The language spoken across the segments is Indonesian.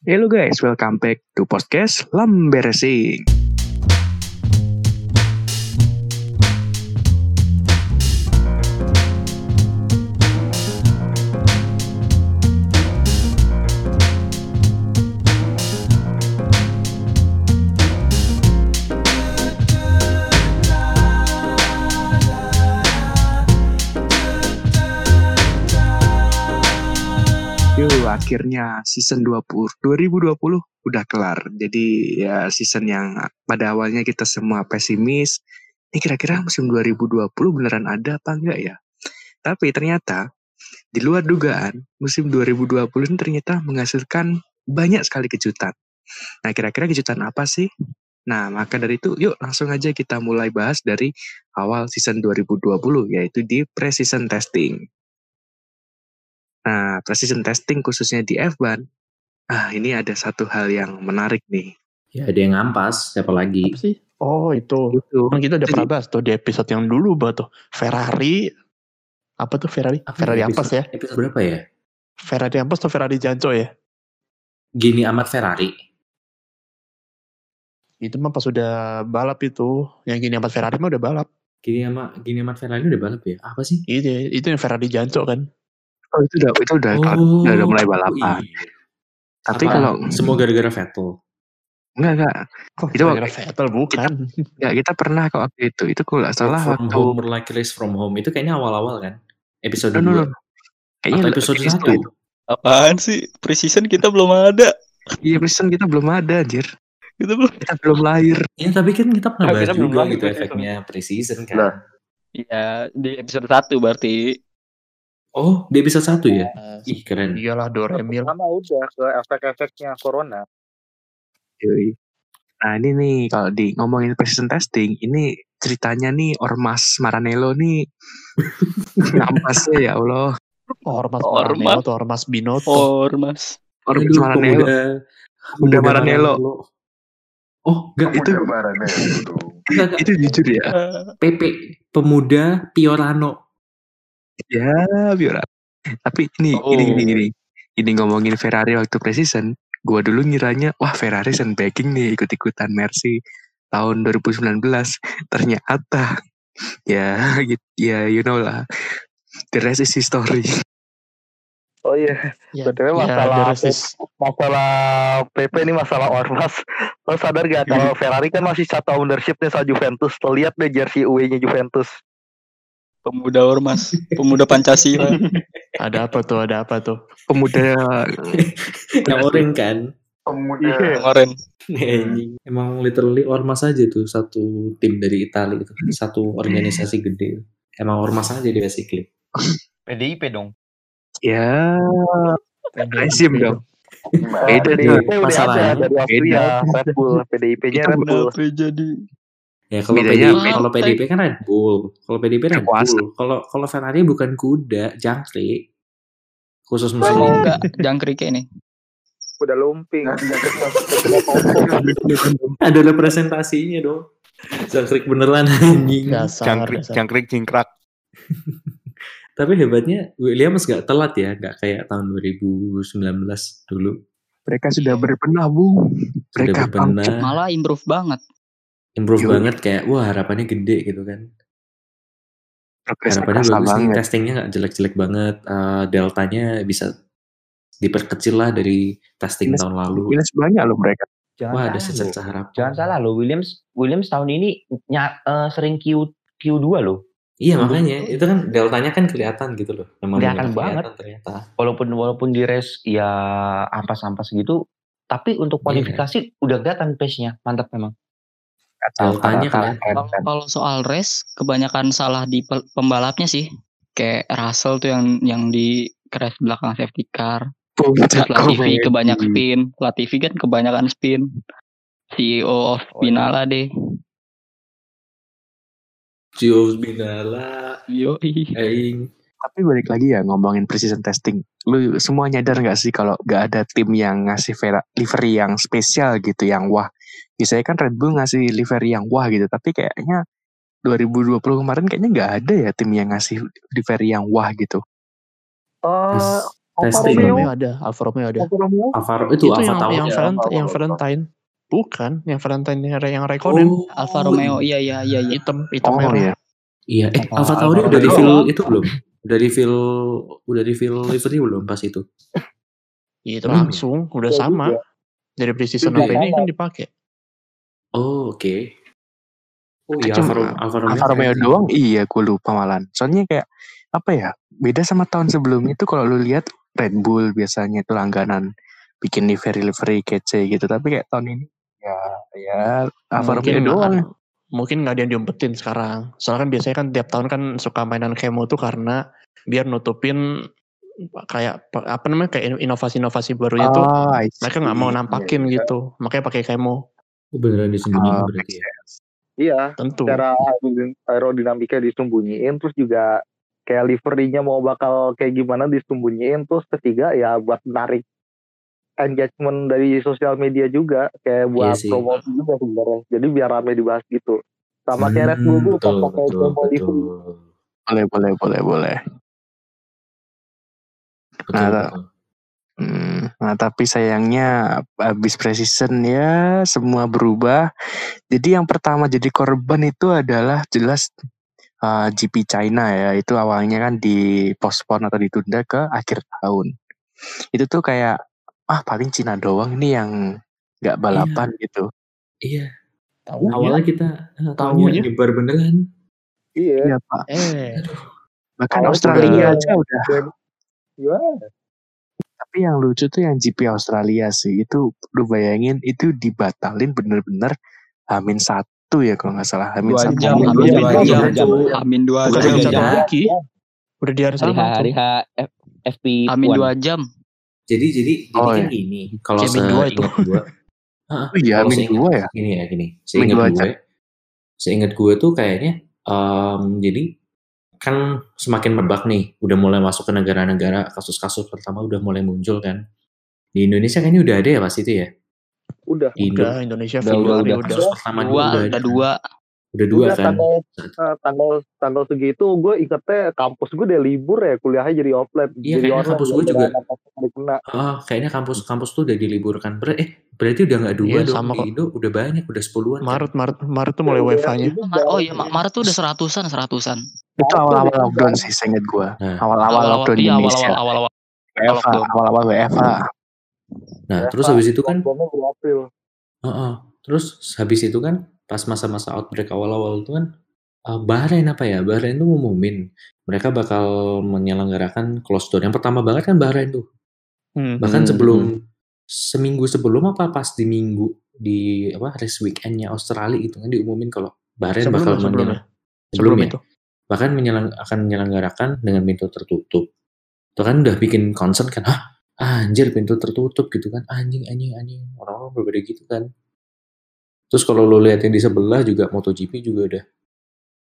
Hello guys, welcome back to podcast Lambe akhirnya season 20 2020 udah kelar. Jadi ya season yang pada awalnya kita semua pesimis. Ini kira-kira musim 2020 beneran ada apa enggak ya? Tapi ternyata di luar dugaan musim 2020 ini ternyata menghasilkan banyak sekali kejutan. Nah, kira-kira kejutan apa sih? Nah, maka dari itu yuk langsung aja kita mulai bahas dari awal season 2020 yaitu di pre-season testing. Nah, precision testing khususnya di F1, ah ini ada satu hal yang menarik nih. Ya ada yang ngampas, siapa lagi? Apa sih? Oh itu. Itu. Emang kita udah pernah bahas tuh di episode yang dulu bah tuh. Ferrari. Apa tuh Ferrari? Apa Ferrari ya, ampas episode- ya? Episode berapa ya? Ferrari ampas atau Ferrari janco ya? Gini amat Ferrari. Itu mah pas udah balap itu. Yang gini amat Ferrari mah udah balap. Gini amat Gini amat Ferrari udah balap ya? Apa sih? Itu itu yang Ferrari janco kan. Oh itu udah itu udah udah, udah mulai balapan. iya. Tapi Apa? kalau semua gara-gara Vettel. enggak enggak Kok Itu gara-gara Vettel bukan. enggak kita pernah kok waktu itu. Itu kalau nggak salah from waktu home like race from home itu kayaknya awal-awal kan? Episode No, no, 2 no. Kayaknya atau episode season 1. itu. Apaan sih? Precision kita belum ada. Iya precision kita belum ada anjir. Kita belum. Kita belum lahir. Ya tapi kan kita pernah Ah, bahas kita belum juga lagi gitu precision. efeknya precision kan. Iya, di episode 1 berarti. Oh, di episode 1 ya? Ih, keren. Iyalah Doremil. Pertama udah ke efek-efeknya corona. Yoi. Nah ini nih kalau di ngomongin precision testing, ini ceritanya nih Ormas Maranello nih ngampasnya ya Allah. Ormas Ormas. Maranello atau Ormas Binotto. Ormas. Ormas Aduh, Maranello. pemuda, Pemuda Maranello. Oh, enggak itu enggak. itu jujur ya. PP Pemuda Piorano. Ya, biar. Tapi ini Oh. ini gini gini. Ini ngomongin Ferrari waktu precision, gua dulu ngiranya wah Ferrari backing nih ikut-ikutan Mercy tahun 2019. Ternyata ya gitu ya you know lah. The rest is history. Oh iya, Ya, BTW ya, masalah rest is- masalah PP ini masalah ormas. Lo sadar gak kalau Ferrari kan masih satu ownership nih sama Juventus. Lo lihat deh jersey UE-nya Juventus. Pemuda Ormas, pemuda Pancasila. ada apa tuh? Ada apa tuh? Pemuda Yang orange kan? Iya. Kemarin. Anjing. Emang literally ormas aja tuh satu tim dari Italia itu. Satu organisasi gede. Emang ormas aja dia basically. PDIP dong. ya rezim dong. Beda udah masalahnya. ada dari Austria, Red Bull. PDIP-nya Red Bull. Kenapa jadi? Ya kalau Bedanya- PDIP, kalau PDIP kan Red Bull. Kalau PDIP Red. Bull. Kalau kalau Ferrari bukan kuda, jangkrik. Khusus musim ini. enggak jangkrik ini? Udah lumping. Ada representasinya dong. Jangkrik beneran anjing. Dasar. cangkrik, cingkrak. Tapi hebatnya Williams gak telat ya, gak kayak tahun 2019 dulu. Mereka sudah berbenah, Bung. Sudah Mereka berbenah, bangkit. Malah improve banget. Improve Yoi. banget kayak wah harapannya gede gitu kan. Progresnya Harapannya bagus nih, banget. testingnya gak jelek-jelek banget. Eh, deltanya bisa diperkecil lah dari testing Minus- tahun lalu. Minus banyak loh mereka. Jangan Wah ada secerca harapan. Jangan salah loh, Williams Williams tahun ini ny- eh, sering Q Q2 loh. Iya makanya itu kan deltanya kan kelihatan gitu loh. Memang Kelihatan banget. ternyata. Walaupun walaupun di race ya ampas-ampas gitu, tapi untuk Iya. kualifikasi udah kelihatan pace-nya. Mantap memang. Kan. keren, Kalau soal race, kebanyakan salah di pe- pembalapnya sih. Kayak Russell tuh yang yang di crash belakang safety car. Puncak Latifi komedi. kebanyak spin. Latifi kan kebanyakan spin. CEO of Oh, iya. Binala deh. Gio Binala, Yoi. Aing. Tapi balik lagi ya ngomongin precision testing. Lu semua nyadar nggak sih kalau nggak ada tim yang ngasih vera- livery yang spesial gitu, yang wah. Biasanya kan Red Bull ngasih livery yang wah gitu, tapi kayaknya 2020 kemarin kayaknya nggak ada ya tim yang ngasih livery yang wah gitu. Oh, Alfa. Romeo. Ada, Alfa Romeo ada. Alfa Romeo. Alfa itu, Itu Alfa yang yang ya, Valent- Alfa yang. Valentine. Bukan, yang Valentine yang yang Raikkonen. Oh, Alfa Romeo iya iya iya iya. Hitam, hitam Oh merah. iya. Iya, eh Oh, Alfa Alfa Tauri udah reveal itu belum? Udah reveal udah reveal livery belum pas itu? Itu Belum ya? langsung, udah Iya sama. Dari pre-season Itu sampai ini kan dipakai. Oh, oke. Oh iya, Cuma Alfa, Alfa Romeo. Alfa Romeo doang iya gue lupa malan. Soalnya kayak apa ya beda sama tahun sebelumnya tuh kalau lu lihat Red Bull biasanya itu langganan bikin livery livery kece gitu tapi kayak tahun ini ya ya Alfa Romeo mungkin doang. mungkin nggak ada yang diumpetin sekarang. Soalnya kan biasanya kan tiap tahun kan suka mainan kemo tuh karena biar nutupin kayak apa namanya kayak inovasi-inovasi barunya tuh Oh, I mereka nggak mau see. nampakin Iya, gitu. Makanya pakai kemo Oh, beneran disembunyiin Oh, berarti ya. Iya, tentu. cara aerodin- aerodinamika disembunyiin terus juga kayak liverynya mau bakal kayak gimana disembunyiin terus ketiga ya buat narik engagement dari sosial media juga kayak buat sih. promosi juga sebenarnya jadi biar rame dibahas gitu sama kayak Red Bull Hmm, dulu pas betul, pakai promo livery. Boleh boleh boleh boleh. Betul, Nah, betul. Hmm, nah tapi sayangnya habis preseason ya semua berubah. Jadi yang pertama jadi korban itu adalah jelas uh, GP China ya. Itu awalnya kan dipospon atau ditunda ke akhir tahun. Itu tuh kayak ah paling Cina doang ini yang nggak balapan gitu. Iya, Taunya, awalnya kita eh, tahunya nyebar beneran. iya Iya pak. eh Bahkan Australia udah- aja udah. gimana Tapi yang lucu tuh yang GP Australia sih. Itu lu bayangin itu dibatalin bener-bener Hamin satu ya kalau nggak salah. Hamin Dua satu. jam, Hamin Hamin dua dua jam. jam. jam. Amin dua bukan jam jam. jam. lagi. Udah di hari Hari H, sama. hari tuh. H F- FP Amin dua jam. Jadi jadi Oh, jadi kan iya. gini, kalau Jamin dua itu. gua, Oh iya, seingat- dua ya. gini ya gini, seingat dua gue, seingat gue tuh kayaknya em, jadi kan semakin merebak nih, udah mulai masuk ke negara-negara kasus-kasus pertama udah mulai muncul kan. Di Indonesia kayaknya udah ada ya pas itu ya. udah Di Indo, Udah Indonesia Udah, Februari udah, udah. kasus pertama Dua, udah ada. dua. Udah dua udah kan. tanggal eh, tanggal tanggal segitu gue ingetnya kampus gue udah libur ya kuliahnya jadi offline Iya, jadi kayaknya kampus gue juga. kena Ah, kayaknya kampus-kampus tuh udah diliburkan. Ber eh berarti udah nggak dua Iya, dong sama di. Indo, udah banyak, udah sepuluhan. kan? Maret Maret Maret tuh mulai WFA-nya. Ma- Oh iya, Ma- Maret tuh udah seratusan, seratusan. Itu awal-awal lockdown sih, seingat gua. Nah. Awal-awal lockdown iya, Indonesia. awal-awal. WFA, lockdown. awal-awal WFA. Nah, terus habis itu kan April Heeh. Terus habis itu kan pas masa-masa outbreak awal-awal itu kan eh, Bahrain apa ya? Bahrain tuh ngumumin mereka bakal menyelenggarakan close door. Yang pertama banget kan Bahrain tuh. Hmm. Bahkan Hmm, sebelum seminggu sebelum apa pas di minggu di apa race weekendnya Australia itu kan diumumin kalau Bahrain Sebelum bakal sebelum ya. sebelum Sebelum ya? itu. bahkan menyelang, akan menyelenggarakan dengan pintu tertutup. Itu kan udah bikin concern kan, hah anjir pintu tertutup gitu kan, anjing anjing anjing orang-orang berbeda gitu kan. Terus kalau lo lihat yang di sebelah juga MotoGP juga udah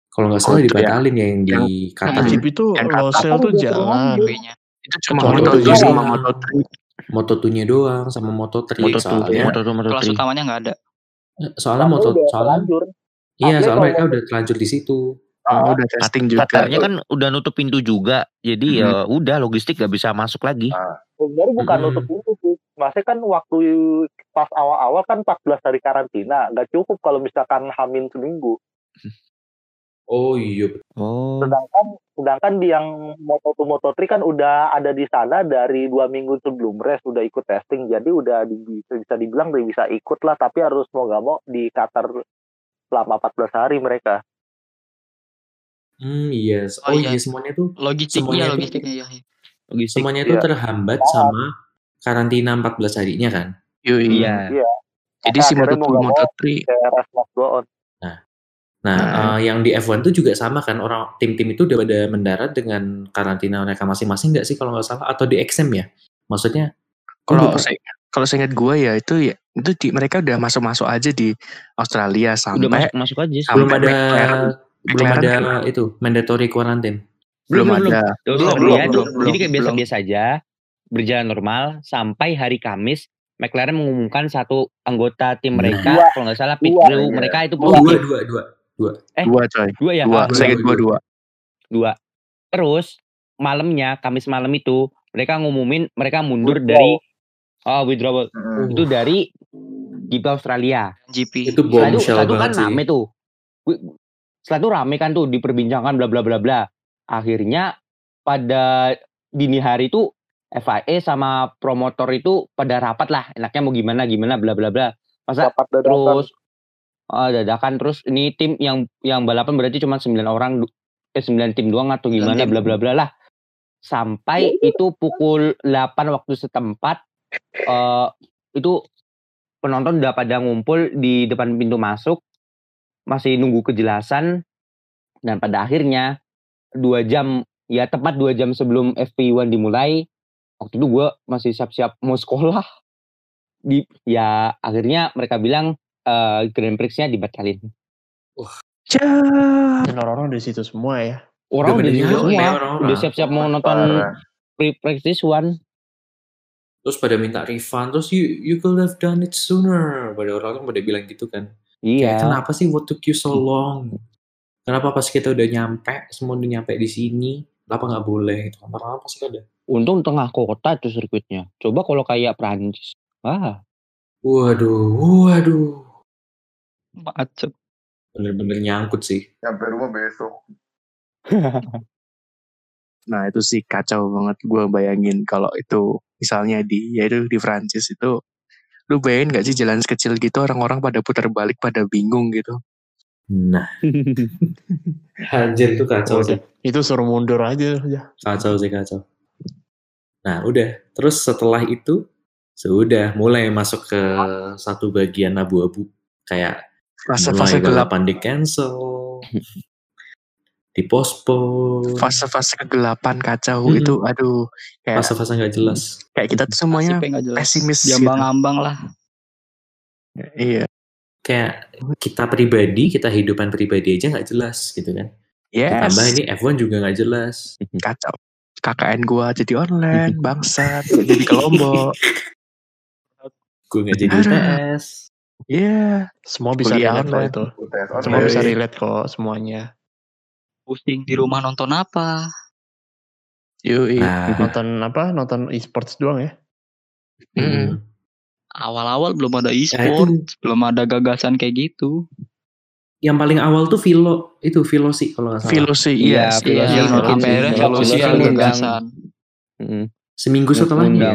kalau nggak salah Oh, itu dibatalin ya yang di Qatar. MotoGP kata- sale tuh jalan. Kayaknya. Itu cuma Kecuali Moto2 MotoGP. sama Moto3. Moto2-nya doang sama Moto3 Moto2, soalnya Moto2, Kelas Moto3. utamanya nggak ada. soalnya Moto soalnya iya soalnya mereka udah terlanjur di situ. Oh, udah testing juga. Qatarnya kan udah nutup pintu juga. Jadi ya udah logistik gak bisa masuk lagi. sebenarnya bukan Mm-mm. untuk itu sih maksudnya kan waktu pas awal-awal kan 14 hari karantina nggak cukup kalau misalkan hamin seminggu Oh iya. Oh. sedangkan sedangkan di yang Moto2 Moto3 kan udah ada di sana dari dua minggu sebelum race udah ikut testing jadi udah di- bisa, bisa dibilang udah bisa ikut lah tapi harus mau gak mau di Qatar selama 14 hari mereka Hmm iya. Oh, Oh, iya. iya semuanya tuh Logistik, Semuanya iya tuh- logistiknya ya. Logistik. semuanya itu Iya. terhambat sama karantina 14 harinya kan. Yui. Iya. Jadi si Akhirnya Moto2 mau nggak mau, Moto3 kayak race must go on Nah, Nah. eh, yang di F1 tuh juga sama kan orang tim-tim itu udah pada mendarat dengan karantina mereka masing-masing nggak sih kalau nggak salah atau di XM ya? Maksudnya kalau saya kalau saya ingat gue ya itu ya itu di, mereka udah masuk-masuk aja di Australia Udah sampai masuk masuk aja. sih. belum ada McLaren. belum McLaren ada kan? itu mandatory quarantine. belum, belum, ada. Belum, lihat, belum, jadi belum, kayak belum. biasa-biasa aja berjalan normal sampai hari Kamis McLaren mengumumkan satu anggota tim mereka Dua. kalau nggak salah pit Dua. crew mereka itu dua positif dua dua dua. Eh, Dua coy. dua ya Dua. Saya ingat gue dua. dua terus malamnya Kamis malam itu mereka ngumumin mereka mundur Withdrawal. dari oh withdrawal Mm-mm. itu dari GP Australia. GP. Itu Setelah itu, bombshell kan banget sih. rame tuh. Setelah itu rame kan tuh diperbincangkan bla bla bla bla. Akhirnya pada dini hari itu FIA sama promotor itu pada rapat lah enaknya mau gimana gimana bla bla bla. Masa Dapat dadakan. terus ah, dadakan terus ini tim yang yang balapan berarti cuma 9 orang eh 9 tim doang atau gimana bla bla bla lah. Sampai itu pukul 8 waktu setempat eh itu penonton udah pada ngumpul di depan pintu masuk masih nunggu kejelasan dan pada akhirnya dua jam ya tepat dua jam sebelum FP1 dimulai waktu itu gue masih siap-siap mau sekolah di ya akhirnya mereka bilang eh, Grand Prix-nya dibatalin Dan orang-orang di situ semua ya. orang siap nyawa semua ya orang-orang. udah siap-siap mau nonton pre-practice one Terus pada minta refund, terus you, you could have done it sooner. Pada orang-orang pada bilang gitu kan. iya Kayak, kenapa sih what took you so long? Kenapa pas kita udah nyampe, semua udah nyampe di sini, kenapa nggak boleh? Itu orang-orang pasti ada. untung tengah kota tuh sirkuitnya coba kalau kayak Prancis ah Waduh, waduh. Macet. Bener-bener nyangkut sih. Sampai rumah besok. Nah itu sih kacau banget gue bayangin kalau itu misalnya di ya itu di Prancis itu lu bayangin gak sih jalan kecil gitu orang-orang pada putar balik pada bingung gitu. Nah, anjir itu kacau sih. Itu suruh mundur aja. ya. Kacau sih, kacau. Nah, udah. Terus setelah itu, sudah mulai masuk ke satu bagian abu-abu. Kayak Fase-fase mulai gelap, balapan di cancel, di postpone, fase-fase kegelapan kacau Mm-mm. itu aduh kayak fase-fase nggak jelas. kayak kita tuh semuanya jelas. pesimis gitu. Diambang-ambang lah. iya. Kayak kita pribadi, kita hidupan pribadi aja nggak jelas gitu kan. Yes. Ditambah ini F1 juga nggak jelas. kacau. KKN gua jadi online, bangsat, jadi ke Lombok. Gue nggak jadi. UTS. Iya. Semua bisa Kuliah relate kok online. itu. UTS Semua bisa relate kok semuanya. Pusing di rumah nonton apa? Yui. Nah, Nonton apa? Nonton e-sports doang ya. Mm. Awal-awal belum ada Nah, e-sport, itu belum ada gagasan kayak gitu. yang paling awal tuh Vilo, itu Vilo sih kalau nggak salah. Filosofi, Iya, yes. filosofi Iya, akhirnya filosofi ada ngundang- gagasan. Mm, Seminggu setelahnya.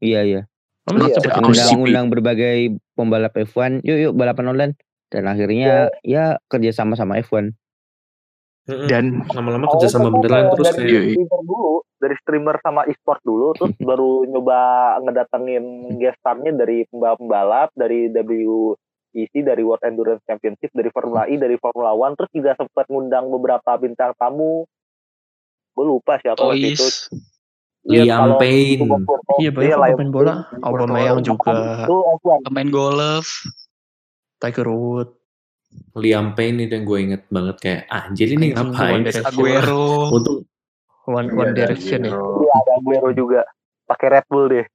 iya iya. Oh, Iya, undang-undang berbagai pembalap F1 yuk yuk balapan online. Dan akhirnya ya kerja sama sama F1 Dan lama-lama kerja sama kan beneran terus dari kayak streamer dulu, dari streamer sama e-sport dulu, terus baru nyoba ngedatengin guest starnya dari pembalap-pembalap, dari WEC, dari World Endurance Championship, dari Formula E, dari Formula One, terus juga sempat ngundang beberapa bintang tamu. Gue lupa siapa waktu itu. Iya, Liam Payne. Iya banyak Iya, Liam pemain bola. Aubameyang juga. Itu F1. Pemain golf. Tiger Wood. Liam Payne itu yang gue inget banget kayak ah, anjir ini Anjing, ngapain One Direction. Aguero. untuk One, Iya, One ada Direction ya. Iya, ada Aguero juga. Pakai Red Bull deh.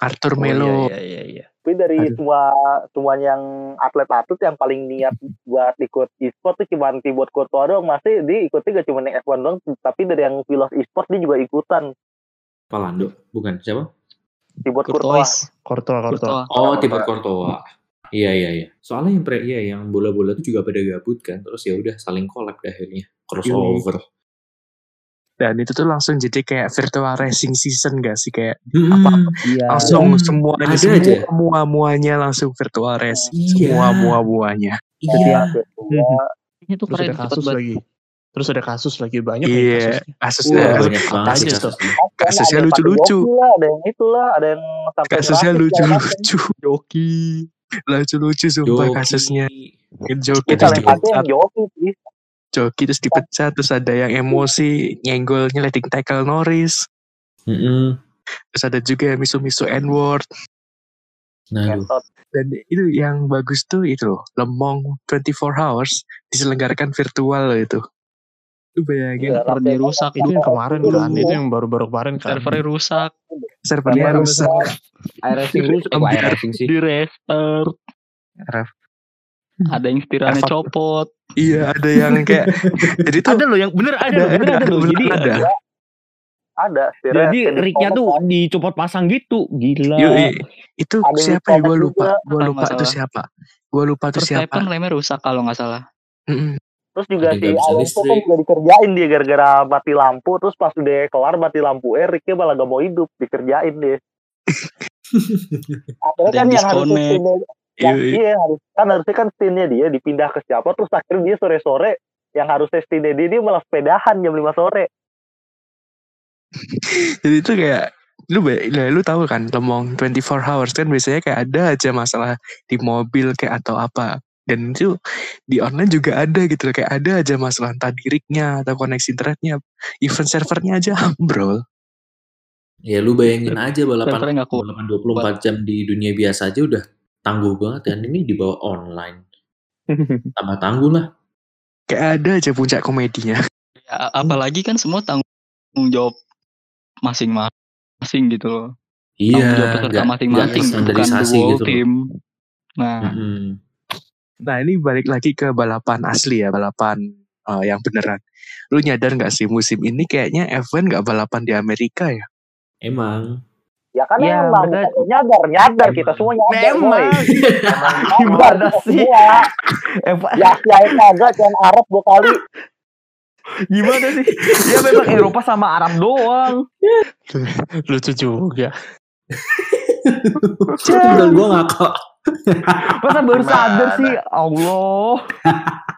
Arthur Oh, Melo. Iya, iya, iya, iya. Tapi dari Aduh. semua semua yang atlet-atlet yang paling niat buat ikut e-sport tuh cuma Thibaut Courtois doang masih dia ikutnya gak cuma yang F1 doang tapi dari yang Vilos e-sport dia juga ikutan Palando bukan siapa Thibaut Courtois Courtois. Courtois, oh tipe Courtois iya iya iya soalnya yang pre iya yang bola-bola itu juga pada gabut kan terus ya udah saling collab dah akhirnya crossover Dan itu tuh langsung jadi kayak virtual racing season gak sih kayak Hmm, Apa- iya langsung Hmm, semua ada semua aja. semua muanya langsung virtual racing Iya. semua mua muanya iya Ini tuh Terus keren ada kasus banget. lagi. Terus ada kasus lagi banyak iya kasusnya. kasusnya Wah, kasus- banyak aja tuh. kasusnya. Kasusnya ada yang pakai lucu-lucu. ada yang itulah ada yang sampai kasusnya lucu-lucu joki lucu-lucu sumpah Joki. kasusnya. Joki Kita terus dipecat. Joki sih joki terus dipecat terus ada yang emosi nyenggol nyeleting tackle Norris. Mm-mm. terus ada juga yang misu-misu N-word. Nah dan itu yang bagus tuh itu loh Lemong 24 hours diselenggarakan virtual loh itu lu bayangin Iya, Server dirusak. Itu yang kemarin kan. Itu yang baru-baru kemarin kan. Servernya rusak. servernya rusak kok iRacing sih Di restart. Ref. Ada yang setiranya Ref- copot. iya ada yang kayak jadi tuh Ada loh yang bener ada, loh, bener ada loh. Jadi ada ada Jadi Disconnect tuh kan. dicopot pasang gitu. Gila. Itu Ada siapa ya? Gue lupa. Gue lupa salah. siapa. Gue lupa tuh First siapa. weapon remnya rusak kalau nggak salah. Terus juga Ada si Alonso kan juga dikerjain dia gara-gara mati lampu. Terus pas udah kelar mati lampu, eh Ricknya malah gak mau hidup. Dikerjain dia. Akhirnya kan yang scene-nya- yang, iya harus kan harusnya kan scene-nya dia dipindah ke siapa terus akhirnya dia sore-sore yang harusnya scene-nya dia dia malah sepedahan jam 5 sore Jadi itu kayak lu lah, lu tahu kan lemong 24 hours kan biasanya kayak ada aja masalah di mobil kayak atau apa dan itu di online juga ada gitu loh kayak ada aja masalah entah di rig-nya atau koneksi internetnya event servernya aja ambrol Ya lu bayangin aja balapan balapan 24 jam di dunia biasa aja udah tangguh banget kan ini dibawa online. Tambah tangguh lah. kayak ada aja puncak komedinya Ya, apalagi kan semua tanggung jawab masing-masing gitu loh. Iya, tanggung jawab peserta nggak- masing-masing bukan dual gitu team. Nah, Mm-mm. Nah ini balik lagi ke balapan asli ya balapan eh, yang beneran lu nyadar nggak sih musim ini kayaknya F1 nggak balapan di Amerika ya Emang. ya kan Ya, emang kita nyadar nyadar kita semua nyadar Memang. Emang Gimana sih? Eva, ya si Aing kagak cuman Arab dua kali gimana sih? Ya memang Eropa sama Arab doang. Lucu juga. Tinggal gue ngakak. Masa baru sadar sih? Allah.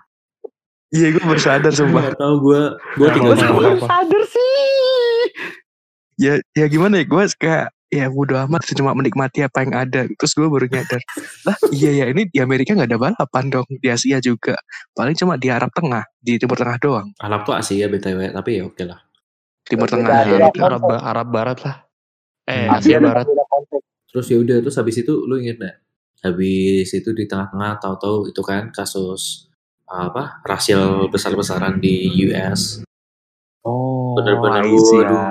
iya gue baru sadar sumpah Gak tau gue. Gue tinggal Masa baru sadar sih? ya ya gimana ya gue kayak ya bodo amat cuma menikmati apa yang ada terus gue baru nyadar lah iya ya ini di Amerika nggak ada balapan dong di Asia juga paling cuma di Arab Tengah di Timur Tengah doang Arab tuh Asia btw, tapi ya oke lah. Timur Tengah ya konsep. Arab, Arab Barat lah. Eh. Asia Barat. Terus ya udah, terus habis itu lu inget gak? Habis itu di tengah-tengah tahu-tahu itu kan kasus apa rasial besar-besaran di US. oh see. waduh.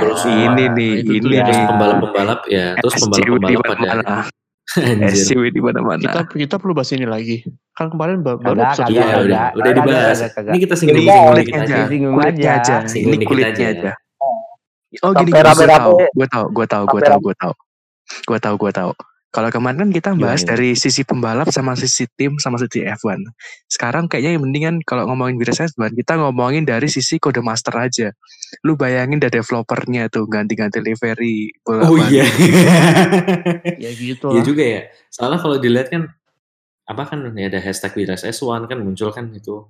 Terus ini nih itu ini ya. terus nih pembalap-pembalap ya, terus pembalap-pembalap pada. SCW di Kita mana-mana kita perlu bahas ini lagi. Kan kemarin ba- baru episode dua. udah, udah dibahas. Ini kita ini singgung dikit aja kulitnya aja. ini kulitnya aja. aja oh gini gue tahu gue tahu gue tahu gue tahu gue tahu gue tahu gue tahu kalau kemarin kan kita bahas Gimana? dari sisi pembalap sama sisi tim sama sisi F1 sekarang kayaknya yang mendingan kalau ngomongin Wires F1 kita ngomongin dari sisi kode master aja lu bayangin dari developernya tuh ganti-ganti livery Oh iya. Ya gitu Iya lah. juga ya. Soalnya kalau dilihat kan apa kan ya ada hashtag Wiras S1 kan muncul kan itu.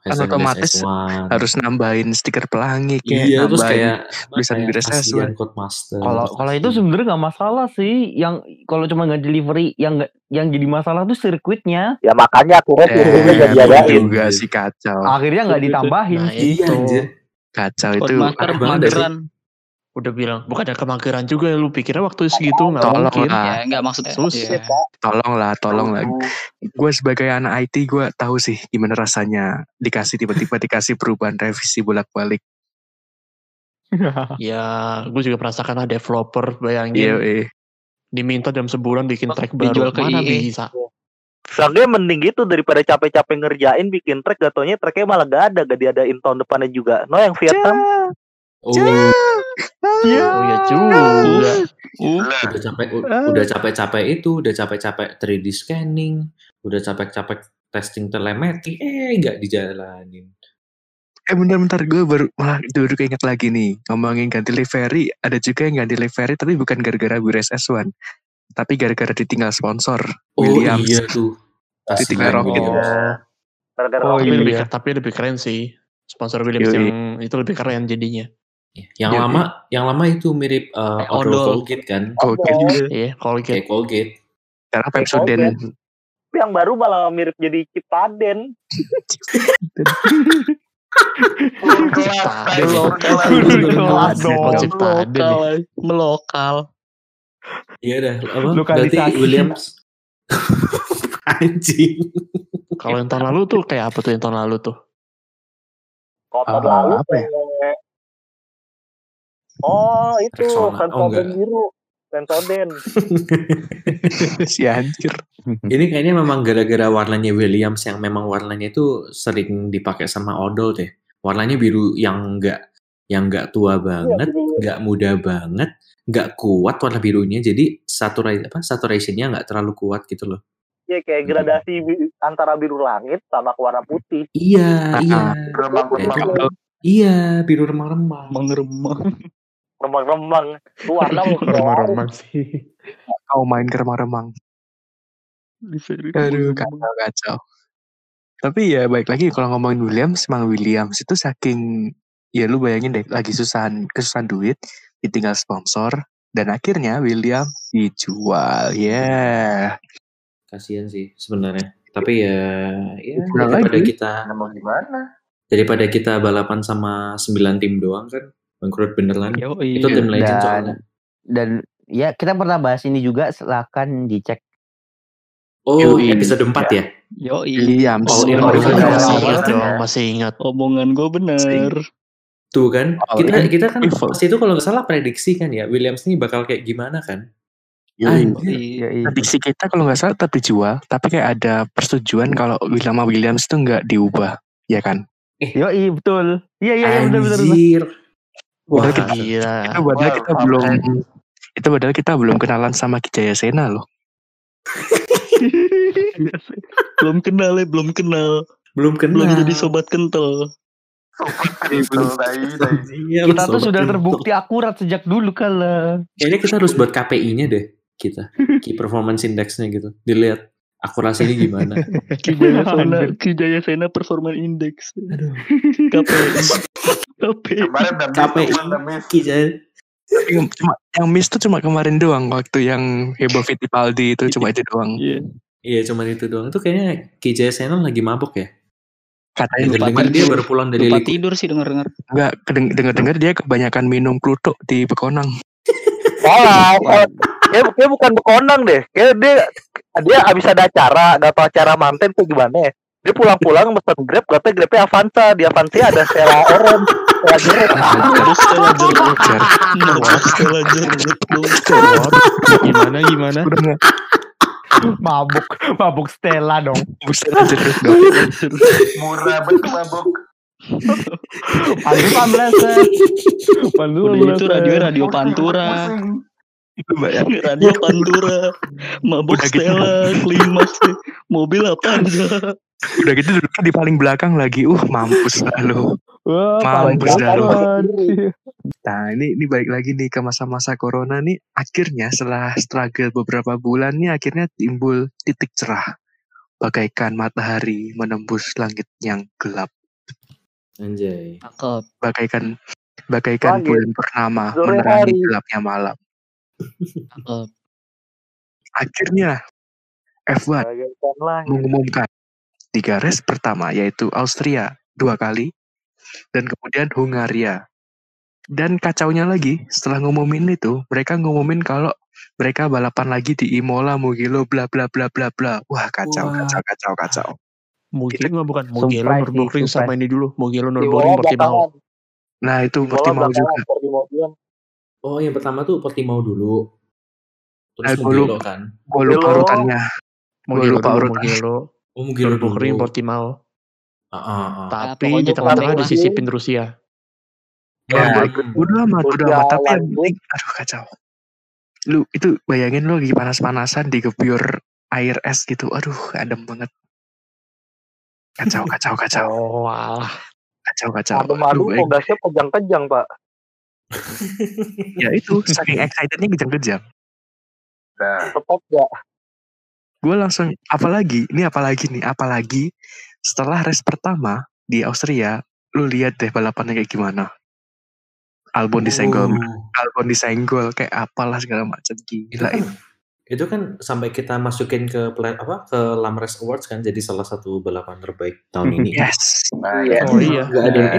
Hashtag otomatis Wiras S1. harus nambahin stiker pelangi kayak Iya terus nambahin kayak tulisan kayak Wiras ASEAN S1. Codemaster. Kalau kalau itu sebenarnya nggak masalah sih. Yang kalau cuma nggak delivery, yang yang jadi masalah tuh sirkuitnya. ya makanya akhirnya Eh, betul diadain juga sih kacau Akhirnya nggak ditambahin Nah, sih. Iya itu. anjir. kacau itu ya mageran. Udah bilang, bukan ada kemageran juga lu pikirnya waktu segitu nggak mungkin. lah. Ya enggak maksudnya. Susah, ya. tolong lah tolong lah gue sebagai anak IT gue tahu sih gimana rasanya dikasih tiba-tiba dikasih perubahan revisi bolak-balik Ya, gue juga merasakan ada developer iya bayangin eh. diminta dalam sebulan bikin track baru. Dijual ke Mana bisa? Soalnya mending gitu daripada capek-capek ngerjain bikin track gatonya tracknya malah gak ada gak diadain tahun depannya juga no yang Vietnam Oh, Oh ya juga. Uh, udah capek u- udah capek-capek itu, udah capek-capek 3D scanning, udah capek-capek testing telemetri, eh nggak dijalanin. eh bentar-bentar gue baru malah baru keinget lagi nih ngomongin ganti livery ada juga yang ganti livery tapi bukan gara-gara Wires S1 tapi gara-gara ditinggal sponsor Oh Williams iya tuh. Ditinggal Rocket. Ya, gara-gara Oh, tapi, Rocket. iya. lebih, tapi lebih keren sih. Sponsor Williams Yoi. yang itu lebih keren jadinya. Yang Iya, lama, yang lama itu mirip uh, Kayak Odol odol. Colgate kan, Oke Iya, kalau gitu. kayak Colgate. sekarang Pepsodent yang baru malah mirip jadi Cipaden Ciptaden. Melokal. Ciptaden ya? Melokal. Melokal. Iya dah, apa? Berarti Williams anjing. Kalau yang tahun lalu tuh kayak apa tuh yang tahun lalu tuh? Kotor Ah, lalu apa ya? Oh itu Rexona. Oh, enggak. biru Sensoden si anjir Ini kayaknya memang gara-gara warnanya Williams yang memang warnanya itu sering dipakai sama odol deh. Warnanya biru yang enggak yang nggak tua banget, bener. nggak muda banget, nggak kuat warna birunya. Jadi saturai apa saturationnya nggak terlalu kuat gitu loh. Ya kayak gradasi bi- antara biru langit sama warna putih. Iya, Ah, iya. Remang-remang. Iya, biru remang-remang. Mengeremang. Remang-remang. Warna Remang-remang sih. Kau main ke remang-remang. Aduh, kacau, kacau. Tapi ya baik lagi kalau ngomongin Williams, emang Williams itu saking ya lu bayangin deh lagi susahan kesusahan duit, ditinggal sponsor dan akhirnya William dijual. Ya. Kasihan sih sebenarnya. Tapi ya, ya daripada lagi. kita Mau gimana? daripada kita balapan sama 9 tim doang kan bangkrut beneran. Yo, Itu tim legend Dan- soalnya. Dan ya kita pernah bahas ini juga silahkan dicek. Oh, Yoi. episode 4 ya? Yo, Williams. Oh, Oh, iya, masih ingat dong, masih ingat. omongan gue bener. Tuh kan, Oh, kita iya. kita kan Info. pas itu kalau nggak salah prediksi kan ya, Williams ini bakal kayak gimana kan? Yoi. Anjir. Ya, iya. Prediksi kita kalau nggak salah tetap dijual, tapi kayak ada persetujuan kalau William Williams itu nggak diubah, ya kan? Yo, iya betul. Iya iya iya benar. benar. Anjir. Wah, Padahal kita, gila. itu padahal Wah, kita belum itu padahal kita belum kenalan sama Kijaya Sena loh. belum kenal ya, belum kenal. Belum kenal. Belum jadi sobat kental. Iya, Kita tuh sobat sudah kental. terbukti akurat sejak dulu kala. Kayaknya kita harus buat KPI-nya deh kita. Key Performance Index-nya gitu. Dilihat akurasinya gimana. Kijaya Sena. Kijaya Sena Performance Index. Aduh. KPI. KPI. Kemarin KPI. Kijaya. Yang cuma yang miss tuh cuma kemarin doang waktu yang heboh Fittipaldi itu cuma itu doang. Iya. Iya, cuma itu doang. Itu kayaknya Kijaya Sena lagi mabuk ya. Katanya Lupa Dengar-dengar dia tidur. baru pulang dari Lupa liku. tidur sih denger-denger. enggak dengar dengar dia kebanyakan minum Pluto di Pekonang. Salah, salah. Kayak, kayak bukan bekonang deh. Kayak dia dia abis ada acara, gak tau acara manten tuh gimana ya. Dia pulang-pulang mesen Grab, katanya Grabnya Avanza. Di Avanza ada Stella Orange, Stella jeruk. Terus Stella jeruk. Kenapa Stella jeruk dong? Gimana gimana? Mabuk, mabuk Stella dong. Stella jeruk dong. Murah betul mabuk. Pandu pambles. Pandu Udah itu radio radio Pantura. Radio Pantura. Mabuk Udah gitu. Stella, klimaks. Mobil apa aja? Udah gitu duduknya di paling belakang lagi. Uh mampus dah lu. Wah, Mampus dah lu. Nah ini ini balik lagi nih ke masa-masa corona nih. Akhirnya setelah struggle beberapa bulan nih akhirnya timbul titik cerah. Bagaikan matahari menembus langit yang gelap. Anjay. Bagaikan bagaikan Langit. bulan purnama Sore menerangi hari. gelapnya malam. Cakep. Akhirnya F1 Bagaikan langit. mengumumkan tiga race pertama yaitu Austria dua kali dan kemudian Hungaria. Dan kacaunya lagi setelah ngumumin itu mereka ngumumin kalau mereka balapan lagi di Imola, Mugello, bla bla bla bla bla. Wah kacau Wah. kacau kacau kacau. Mugello nggak bukan Mugello Nürburgring sama ini dulu. Mugello Nürburgring Portimao. Nah itu Portimao juga. Oh, yang pertama tuh Portimao dulu. Terus Eh, lupa. kan. Gue lupa urutannya. Mugello lupa dulu, urutan. Mugello. Oh, Nürburgring dulu. Portimao. Ah, ah, ah. Tapi di tengah-tengah disisipin Rusia. Ya, Hmm. udah amat, udah Udah amat. Tapi yang penting, aduh kacau. Lu itu bayangin lu lagi panas-panasan digepur air es gitu. Aduh, adem banget. Kacau, kacau, kacau, Oh, alah. kacau, kacau. Madu-madu Aduh, baik. pogasnya kejang-kejang, Pak. Ya itu saking excitednya kejang-kejang. Tetap ya. Gue langsung apalagi, ini apalagi nih, apalagi setelah race pertama di Austria, lu lihat deh balapannya kayak gimana. Albon disenggol, Oh. Albon disenggol kayak apalah segala macam gila kan, itu. Itu kan sampai kita masukin ke pla- apa ke Lamres Awards kan jadi salah satu balapan terbaik tahun ini. Yes. Iya. Oh iya. Nggak ada yang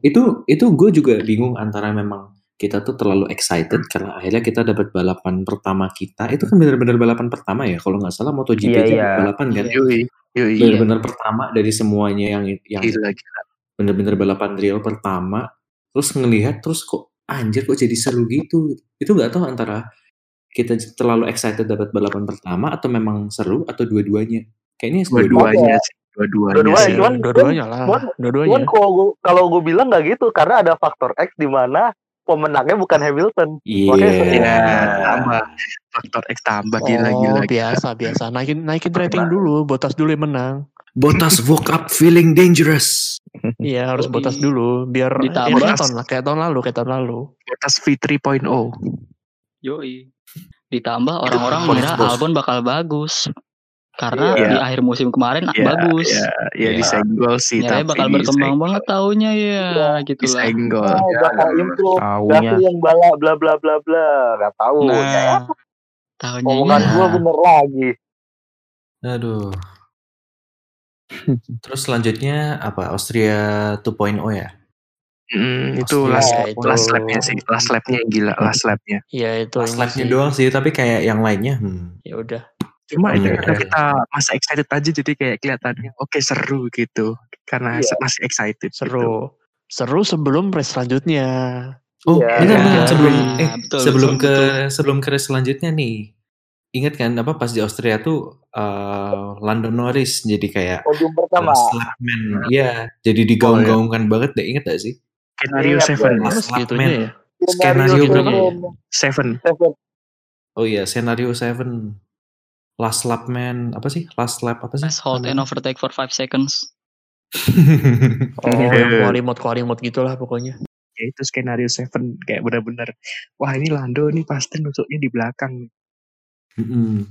itu itu gue juga bingung antara memang kita tuh terlalu excited karena akhirnya kita dapat balapan pertama kita itu kan benar-benar balapan pertama ya kalau nggak salah MotoGP Iya, aja iya. balapan kan Yoi, yoi. benar-benar pertama dari semuanya yang yang Gila, gila. benar-benar balapan real pertama terus ngelihat terus kok anjir kok jadi seru gitu itu nggak tahu antara kita terlalu excited dapat balapan pertama atau memang seru atau dua-duanya kayaknya dua-duanya Dua-duanya sih. Dua-duanya cuman- Dua-duanya lah. cuman- Dua-duanya. Cuman kalau gua, kalau gue bilang nggak gitu karena ada faktor X di mana pemenangnya bukan Hamilton. Iya. Makanya- Ya, tambah faktor X tambah gila oh, gila. biasa biasa. Naikin naikin rating dulu, Botas dulu yang menang. Botas woke up feeling dangerous. Iya, harus. Botas dulu biar ya, Ditambah- kayak tahun lah, kayak tahun lalu, kayak tahun lalu. Atas V3.0. Yoi. Ditambah orang-orang mengira. Albon bakal bagus. Karena Iya. di akhir musim kemarin Ya, bagus. Ya, ya Ya. disenggol sih. Nyatanya tapi bakal berkembang disenggol. banget tahunnya ya, gitu lah. Disenggol. Oh, Ya, bakal ya, improve. Taunya. Gasly yang bala bla bla bla bla. Gak tahu. ya, Nah, tahunnya omongan ya. gue bener lagi. Aduh. Terus selanjutnya apa? Austria 2.0 ya? Hmm, itu last, itu. last lapnya sih. Last lapnya yang gila. Last lapnya. Iya, itu Last ini lapnya sih. doang sih, tapi kayak yang lainnya, hmm. Ya udah. Cuma Hmm, itu karena oke. kita masih excited aja jadi kayak kelihatannya oke seru gitu. Karena se- masih excited. gitu. Seru. Seru sebelum race selanjutnya. Oh, Iya. benar benar Iya. sebelum eh Nah, betul, sebelum betul, ke betul. sebelum ke race selanjutnya nih. Ingat kan apa pas di Austria tuh eh, Lando Norris jadi kayak Podium pertama. last lap man. Iya, jadi digaung-gaungkan banget deh. Ingat gak sih? Skenario Ingat, seven. ya. Last Terus man. ya. Skenario seven. Seven. Seven. Oh iya, skenario 7 Last lap man apa sih? Last lap apa sih? Let's hold and overtake for 5 seconds. Oh, Iya. yang quali mode quali mode gitulah pokoknya. Ya itu skenario seven kayak benar-benar wah ini Lando nih pasti nusuknya di belakang. Mm-mm.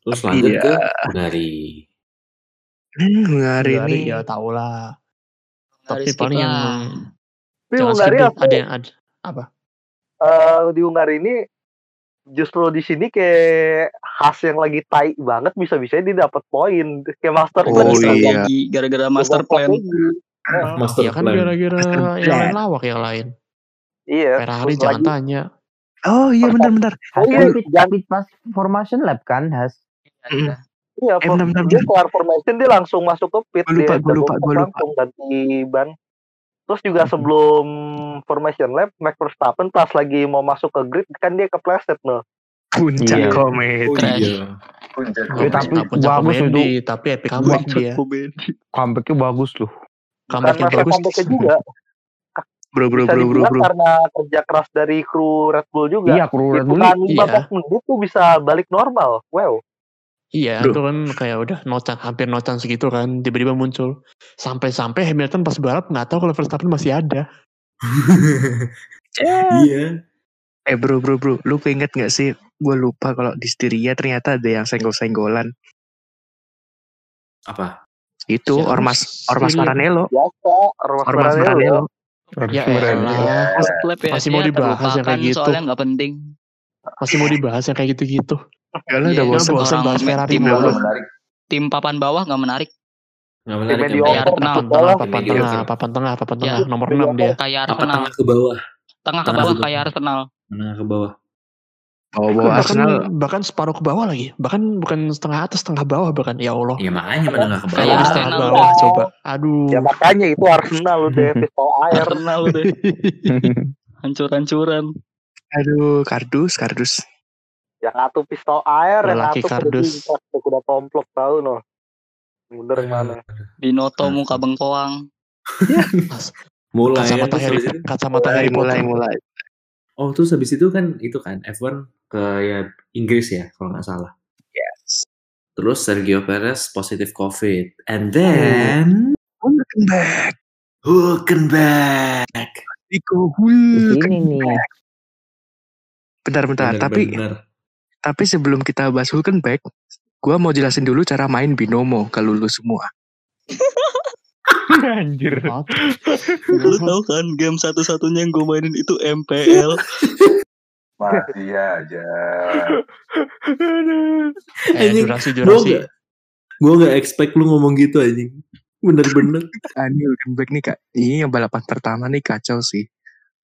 Terus Tapi lanjut ya- ke Hungari. Hmm, hari Hari ini ya tau lah. Tapi Harus paling skip yang lah. Tapi jangan skip Hungari deh. aku ada yang ada apa? eh, di Hungari ini justru di sini kayak khas yang lagi tai banget bisa-bisa dia dapat poin kayak master Oh, plan Lagi iya. gara-gara master plan. Master Ya kan plan. gara-gara Master yang plan. lain lawak yang lain. Iya. Ferrari jangan lagi- tanya. Oh iya benar-benar. Oh iya, Speed, jangan- speed pas formation lap kan, Has? Mm. Iya, Eh, bentar, bentar, dia kelar formation dia langsung masuk ke pit Gua lupa, dia gua lupa, gua lupa. langsung ganti ban. Terus juga Mhm. sebelum formation lap, Max Verstappen pas lagi mau masuk ke grid kan dia kepleset no. Puncak Iya. komet. Oh iya. Puncak komedi. tapi puncak bagus komedi, itu. tapi epic comeback dia. Comebacknya bagus loh. Bukan Comeback yang masa bagus. comeback juga. Bro bro Bisa bro bro bro. karena kerja keras dari kru Red Bull juga. Iya, kru Red Bull iya. 15 menit tuh bisa balik normal. Wow. Iya, Bro. itu kan kayak udah nocan, hampir nocan segitu kan, tiba-tiba muncul. Sampai-sampai Hamilton pas balap nggak tahu kalau Verstappen masih ada. Iya. Eh bro bro bro, lu keinget gak sih? Gue lupa kalau di Styria ternyata ada yang senggol-senggolan. Apa? Itu Siapa? ormas ormas. Maranello. Ormas Ormas Maranello. Maranello. Ya ya, Masih mau dibahas yang kayak gitu. Soalnya nggak penting. masih mau dibahas yang kayak gitu-gitu. Gak lah Iya, udah bosen. bosen orang bahas Ferrari tim mulu. bawah, tim papan bawah nggak menarik. Nggak menarik. Menarik. Arsenal. Papan tengah, papan Mediocre. tengah, papan tengah, papan Ya. tengah, nomor 6 dia. Kayak Apa Arsenal. tengah ke bawah? Tengah ke Tengah bawah kayak Arsenal. Menengah ke bawah. Bawa-bawa bahkan, Arsenal. bahkan separuh ke bawah lagi. Bahkan bukan setengah atas, setengah bawah bahkan. Ya Allah. Ya makanya menengah ke Kayak bawah. setengah Arsenal. bawah coba. Aduh. Ya makanya itu Arsenal udah pistol air. Arsenal udah hancur-hancuran. Aduh, kardus, kardus. Yang satu pistol air, yang Lelaki satu kuda kardus. kuda komplok tahu no. Bener mana? Binoto Hmm. muka bengkoang. Mulai ya. kacamata Terus Harry, kacamata Mulai, Harry mulai, mulai. Oh terus habis itu kan itu kan F1 ke ya Inggris ya kalau nggak salah. Yes. Terus Sergio Perez positif COVID. And then Welcome back. Hulkenberg. Nico Di Hulk. sini nih. Bentar-bentar, tapi Bener-bener. Tapi sebelum kita bahas Hulkenberg, gua mau jelasin dulu cara main binomo ke lulu semua. Anjir. Lu tahu kan game satu-satunya yang gue mainin itu MPL. Masih aja. Eh, Anjing, durasi, Gue durasi. gak, gue gak expect lu ngomong gitu anjing. Bener-bener. Ani Hulkenberg nih kak, ini yang balapan pertama nih kacau sih.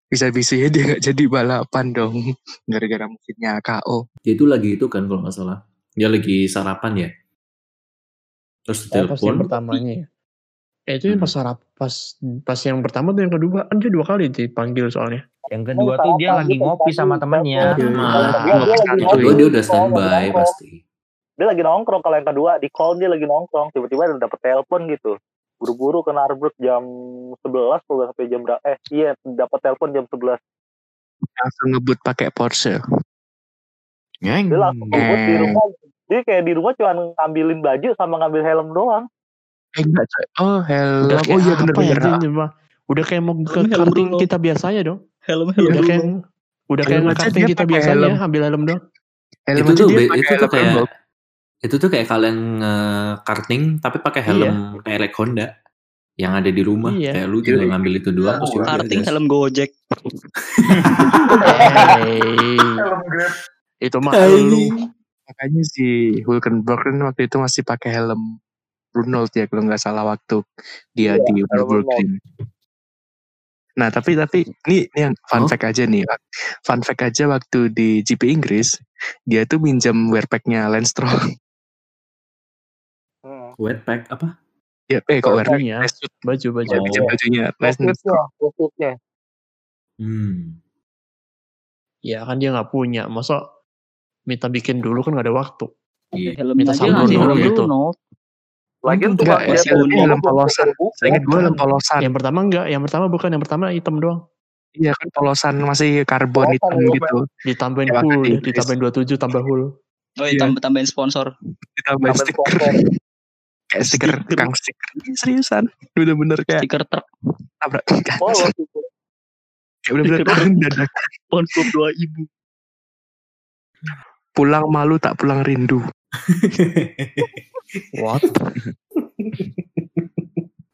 Bisa-bisanya dia nggak jadi balapan dong, gara-gara mesinnya KO. Dia itu lagi itu kan kalau nggak salah. Dia lagi sarapan ya. Terus Oh, pas yang ditelepon. pertamanya ya. Eh, itu yang Hmm. pas sarap, pas pas yang pertama tuh yang kedua kan dia dua kali dipanggil soalnya. Yang kedua tuh dia lagi ngopi sama temennya. Dia- dia Itu Kedua ngopi dia udah standby pasti. dia lagi nongkrong kalau yang kedua di call dia lagi nongkrong tiba-tiba ada dapet telepon gitu buru-buru ke Narbrook jam 11 kalau sampai jam berapa eh iya dapat telepon jam 11 Langsung ngebut pakai Porsche. Ngeng. dia langsung ngebut di rumah dia kayak di rumah cuma ngambilin baju sama ngambil helm doang Eh enggak coy. Oh helm. Udah Oh iya bener-bener. ya, anjing, Bang? Udah kayak mau ke Helm karting kita biasanya dong. Helm Iya, Udah kayak udah kayak Helm karting kita biasanya helm. ambil helm dong. Helm itu tuh dia be- pakai itu tuh helm kayak. Itu tuh kayak kalian karting tapi pakai helm merek Honda yang ada di rumah Iya. kayak lu tinggal ngambil itu doang terus udah Karting helm Gojek. Hey, Helm Grab. itu mah lu. Makanya si Hulkenberg kan waktu itu masih pakai helm Brunold ya kalau nggak salah waktu dia Iya, di Nürburgring. Nah tapi tapi ini, ini yang fun Oh. fact aja nih. Fun fact aja waktu di GP Inggris dia tuh minjem wearpacknya Lance Stroll. Hmm. wetpack apa ya, eh kok suit. baju baju. Ya, minjem bajunya Maksudnya, maksudnya. hmm Ya kan dia nggak punya, masa minta bikin dulu kan nggak ada waktu. iya Helm Minta ngasih dulu helm gitu. Lagian tuh Enggak, ya, dari helm polosan. Saya ingat gue helm polosan. Yang pertama enggak, yang pertama bukan, yang pertama hitam doang. Iya kan polosan masih karbon hitam gitu. Ditambahin full, ditambahin 27 tambah full. Oh, Iya. iya. tambah tambahin sponsor. Ditambahin Tambah stiker. Kayak stiker, Stiker. kang stiker. Iya, Seriusan. Bener-bener kayak Stiker truk. tabrak. Polos. Kayak bener-bener dadak. Sponsor dua ibu. Pulang malu tak pulang rindu. What?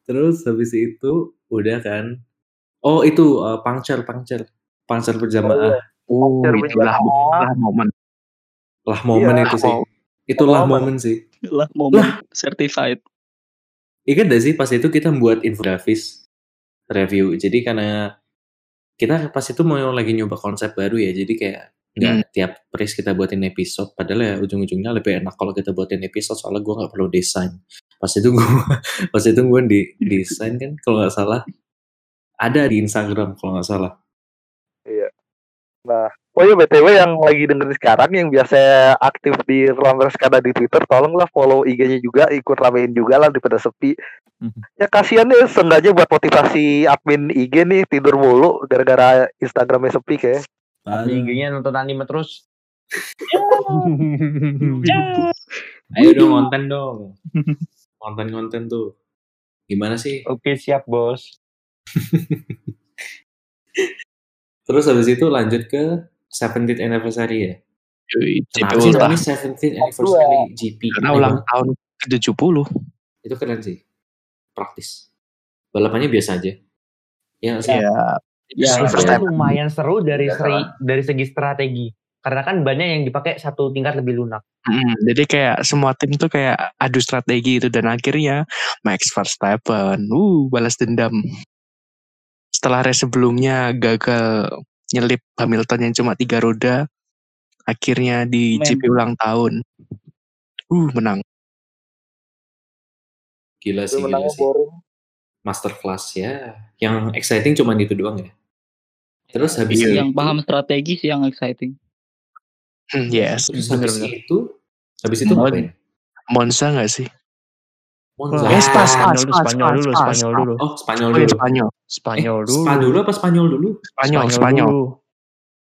terus habis itu udah kan oh itu uh, puncture puncture puncture berjamaah Oh, Hampir itulah momen. lah momen Iya, itu sih. Itulah Momen. momen sih Lah momen certified. Ingat gak sih pas itu kita buat infografis review. Jadi karena kita pas itu mau lagi nyoba konsep baru ya. Jadi kayak nggak Hmm. tiap race kita buatin episode. Padahal ya ujung-ujungnya lebih enak kalau kita buatin episode soalnya gue nggak perlu desain. Pas itu gue pas itu gue di desain kan kalau nggak salah ada di Instagram kalau nggak salah. Oh iya BTW yang lagi dengerin sekarang yang biasa aktif di Ramber Skada di Twitter tolonglah follow IG-nya juga ikut ramein juga lah daripada sepi. Ya kasihan deh seenggaknya buat motivasi admin IG nih tidur mulu gara-gara Instagramnya sepi kayak. Di IG-nya nonton anime terus. Ayo dong konten dong. Konten-konten tuh. Gimana sih? Oke siap bos. Terus habis itu lanjut ke 17th anniversary ya. Kenapa sih ulang. namanya 17th anniversary GP? Karena ulang tahun ke-70. Itu keren sih. Praktis. Balapannya biasa aja. Ya sih? Iya. Ya, Step. lumayan seru dari Nggak seri, dari segi strategi. Karena kan banyak yang dipakai satu tingkat lebih lunak. Mm, jadi kayak semua tim tuh kayak adu strategi itu dan akhirnya Max Verstappen, uh balas dendam. Setelah race sebelumnya gagal nyelip Hamilton yang cuma tiga roda, akhirnya di Men. GP ulang tahun, uh menang. Gila sih, gila sih. boring. Masterclass ya. Yang exciting cuma itu doang ya. Terus habis Iya. itu, yang paham strategi sih yang exciting. Hmm, yes, terus habis Bener-bener. itu, habis itu Mon- ngapain? Monza nggak sih? Monza. Eh, Spa, Spa, Spanyol dulu, Spa, Spanyol Spa, dulu, Spa, Spanyol Spa. dulu. Oh, Spanyol Oh, iya, dulu. Spanyol, Spanyol Eh, dulu. Spa dulu apa Spanyol dulu? Spanyol, Spanyol.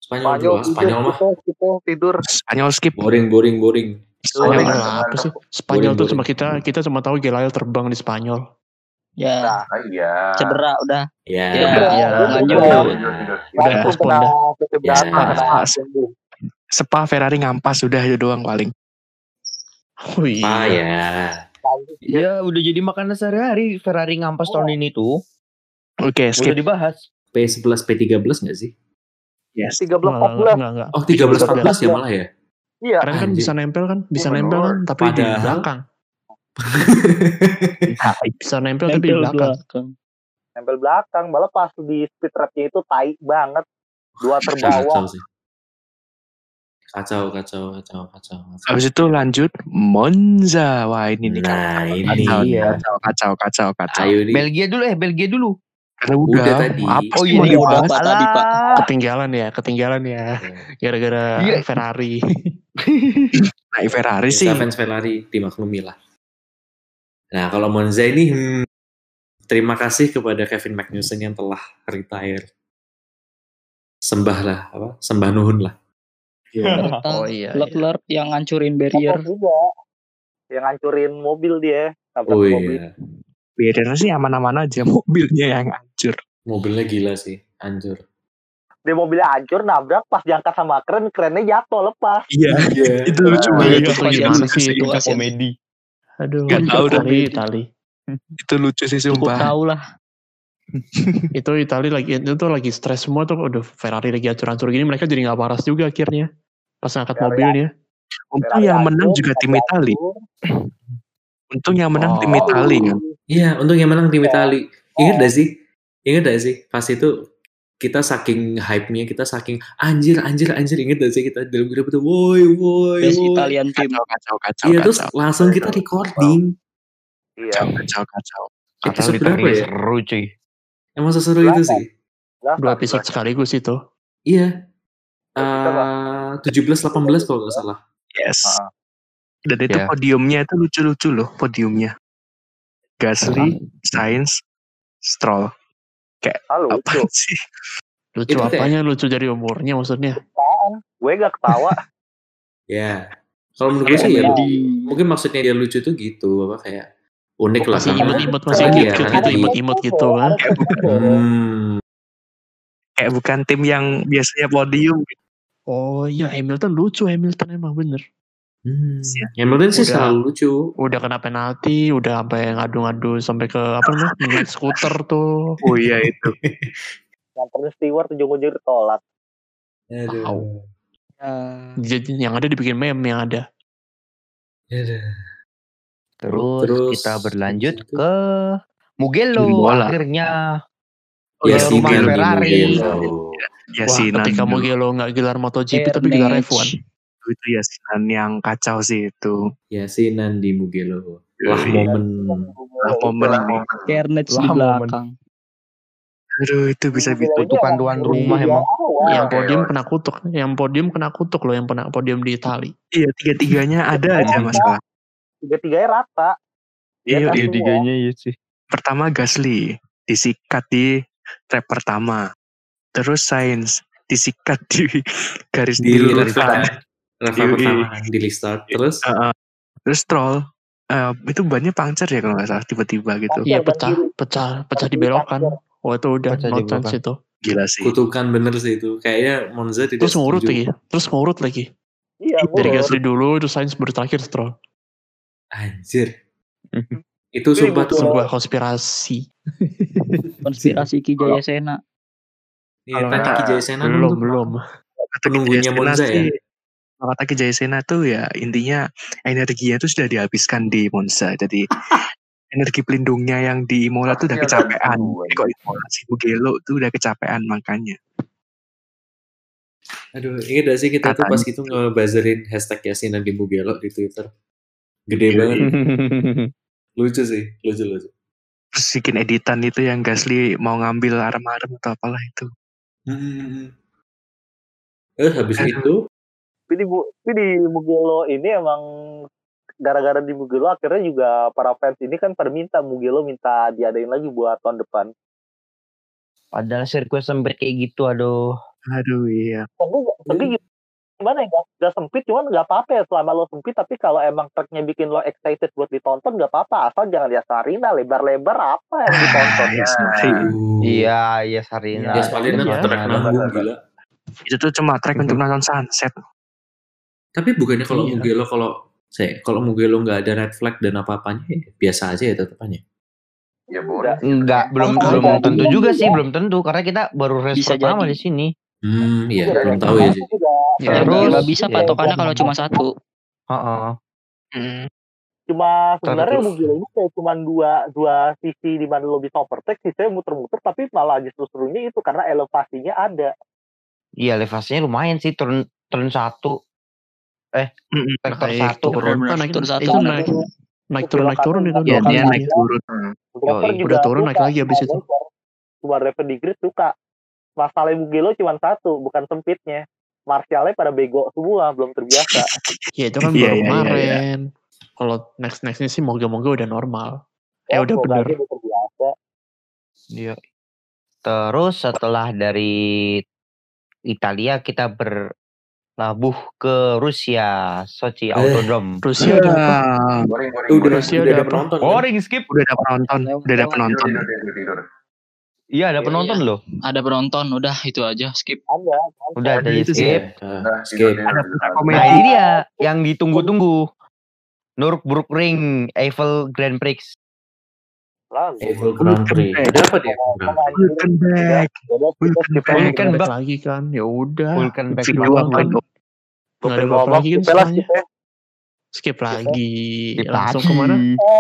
Spanyol dulu. Spanyol mah kita, kita tidur. Spanyol skip. boring, boring, boring. Spanyol. Apa sih? Spanyol tuh cuma kita kita cuma tahu Gelael terbang di Spanyol. Ya, Nah, Ah, iya. cedera udah. Ya. Ya, ya, lanjut. Tidur, tidur, tidur. Udah, respon dah. titip Ya. Ferrari ngampas udah itu doang paling. Oh iya. Ah ya. Ya udah jadi makanan sehari-hari Ferrari ngampas tahun ini tuh. Oke, Udah skip. dibahas. P11, P13 nggak sih? Yes. 13 Enggak, 14. enggak, enggak. Oh, 13, 14 ya malah ya? Iya. Keren kan bisa nempel kan? Bisa Iya, nempel kan? Tapi di Padahal- belakang. Bisa nempel tapi di belakang. belakang. Nempel belakang, malah pas di speed trapnya itu tai banget. Dua Kacau terbawah. Kacau, kacau, kacau, kacau. kacau. Habis itu lanjut Monza. Wah ini nih Nah, ini. kacau, Iya. kacau, kacau, kacau, kacau. Ayo nih. Belgia dulu eh, Belgia dulu. Karena udah, Udah tadi. Apa Oh iya, dibahas? Pak, tadi, Pak. Ketinggalan ya, ketinggalan ya. Gara-gara Iya. Ferrari. naik Ferrari sih. Fans Ferrari dimaklumi lah. Nah kalau Monza ini hmm, terima kasih kepada Kevin Magnussen yang telah retire. Sembah lah, apa? Sembah nuhun lah. Ternyata Oh iya. iya. Leclerc yang ngancurin barrier. Juga yang ngancurin mobil dia tabrak Oh mobil iya, Biarin sih aman-aman aja mobilnya yang hancur. mobilnya gila sih, anjur. dia mobilnya hancur nabrak pas diangkat sama kren kerennya jatuh lepas Iya, itu lucu Ah, banget. itu gimana sih itu? Komedi. Aduh, Nggak tahu. Itali, Itali. Itu lucu sih Cukup sumpah. tahu lah. itu Itali lagi itu tuh lagi stres semua tuh udah Ferrari lagi ancur-ancur gini mereka jadi nggak waras juga akhirnya pas ngangkat Ferrari mobilnya Untung Ferrari yang menang juga tim Itali. Untung yang menang tim Oh. Itali kan. Iya, untung yang menang tim Itali. Ingat gak sih? Ingat gak sih? Pas itu kita saking hype-nya, kita saking anjir, anjir, anjir. Ingat gak sih kita dalam grup itu, woi, woi. Italian team. Kacau, kacau, kacau, Iya, terus langsung kita recording. iya Kacau, kacau, kacau. Episode berapa ya? seru cuy. Emang seseru itu sih. Dua episode sekaligus itu Iya. Eh 17-18 kalau nggak salah. Yes. Ah. Dan itu Ya. podiumnya itu lucu-lucu loh podiumnya. Gasly, Sainz, Stroll. Ah, lucu Apa sih? lucu Itu kayak- apanya lucu dari umurnya maksudnya gue gak ketawa Ya. Kalau menurut gue sih ya, mungkin maksudnya dia lucu tuh gitu, apa kayak unik lah. masih imut-imut masih dia- cute karena gitu imut-imut gitu kan Kayak bukan, Hmm. kayak bukan tim yang biasanya podium. oh iya Hamilton lucu Hamilton emang bener Hmm. Hamilton sih Udah. selalu lucu. udah kena penalti udah sampai ngadu-ngadu sampai ke apa namanya naik skuter tuh Oh iya itu. nganterin steward ujung-ujung ditolak Aduh. Ya, jadi yang ada dibikin meme yang ada Aduh. Terus, Terus, kita berlanjut itu. ke Mugello Bola. akhirnya. Oh, Ke iya, rumah Mugello, Ferrari. Mugello. Ya wah Sinan ketika. Mugello nggak gelar MotoGP tapi gelar Carnage. F1 itu ya Sinan yang kacau sih itu. Yasinan di Mugello. Wah Yoi. momen. Lah momen ini. Carnage di Lah, momen. belakang. Aduh itu bisa bisa. Kutukan tuan rumah emang. yang podium kena kutuk yang podium kena kutuk loh yang pernah podium di Itali Iya tiga-tiganya ada aja masalah. Tiga-tiganya rata Iya, iya, semua. iya sih. Pertama Gasly disikat di trap pertama. Terus Sainz disikat di garis Di di lap Yoi. pertama di restart. Terus Heeh. Terus Stroll eh, itu bannya puncture ya kalau nggak salah tiba-tiba gitu. iya pecah pecah pecah dibelokan hancur. oh itu udah Pecah no di chance belakang. itu Gila sih. kutukan bener sih itu. Kayaknya Monza tidak terus ngurut setuju. lagi terus ngurut lagi iya dari. Gasly dulu terus Sainz baru terakhir Stroll Anjir. Mhm. itu sumpah tuh. Sebuah konspirasi Konspirasi Ki Jaya Sena. Iya, tadi Ki Jayasena dulu belum tuh. belum Kata Penunggunya Monza ya? sih, kalau kata Kijayasena tuh ya intinya energinya tuh sudah dihabiskan di Monza. Jadi energi pelindungnya yang di Imola tuh udah ada kecapean. Eh, kok Imola sih Mugello tuh udah kecapean makanya. Aduh, ingat gak sih kita tuh Katanya pas itu ngebazarin hashtag Yasinan di Mugello di Twitter. Gede Iya, banget. Lucu sih, lucu lucu. Terus bikin editan itu yang Gasly mau ngambil arem-arem atau apalah itu. Hmm. Eh, habis Aduh. itu Tapi di, Bu- tapi di Mugello ini emang gara-gara di Mugello akhirnya juga para fans ini kan pada minta Mugello minta diadain lagi buat tahun depan. Padahal sirkuit sempit kayak gitu, aduh. Aduh iya. Segi, segi gimana ya? Gak, gak sempit cuman gak apa-apa ya selama lo sempit tapi kalau emang tracknya bikin lo excited buat ditonton gak apa-apa asal jangan di Sarina lebar-lebar apa yang ditonton. Iya, Nah, sorry. Iya, iya Sarina. Ya, Spalina Iya, track nanggung gila. Itu tuh cuma track untuk nonton sunset. Tapi bukannya kalau Iya. Mugello kalau saya kalau Mugello nggak ada red flag dan apa-apanya ya biasa aja ya tetapannya. Ya boleh. Enggak, belum belum tentu juga sih, belum tentu karena kita baru Bisa pertama di sini. Hmm, iya, Iya, belum tahu ya sih. Ya, Ya, Terus, nggak bisa iya. patokannya kalau cuma satu. Heeh. Hmm. Cuma sebenarnya. Mugello ini kayak cuma dua dua sisi di mana lo bisa overtake, sisanya muter-muter tapi malah justru serunya itu karena elevasinya ada. Iya, elevasinya lumayan sih turun turun satu. Mm-mm. Sektor naik satu. turun. Nah, naik Turun satu, itu naik naik turun naik turun itu Iya dua dia kali naik turun. Yoi. juga Udah turun, naik lagi habis itu. Cuma driver di grid suka. Masalah Mugello cuma satu, bukan sempitnya. Martialnya pada bego semua, belum terbiasa. Ya itu kan Iya, baru iya, iya, kemarin. Kalau next nextnya sih moga-moga udah normal. Eh Oh, udah bener. udah terbiasa. Iya. Terus setelah dari Italia kita berlabuh ke Rusia, Sochi Eh. Autodrome. Rusia ada apa? Ah, Boring, boring, Udah, boring. Rusia udah ada apa? penonton. kan? Boring skip. udah ada penonton, udah ada penonton. Tidur, tidur, tidur. Iya ada Iya, penonton iya. loh. Ada penonton, udah itu aja skip. Ada. Udah ada itu sih. skip. Nah, skip. Ada komedi. Nah ini dia yang ditunggu-tunggu. Nürburgring Eiffel Grand Prix. Langsung. Eiffel Grand Prix. Ada apa dia? Welcome back. Skip lagi kan. Ya udah. Apa itu? Gue Nggak ada ngomong, lagi kan skip lagi. Skip Langsung lagi. ke mana?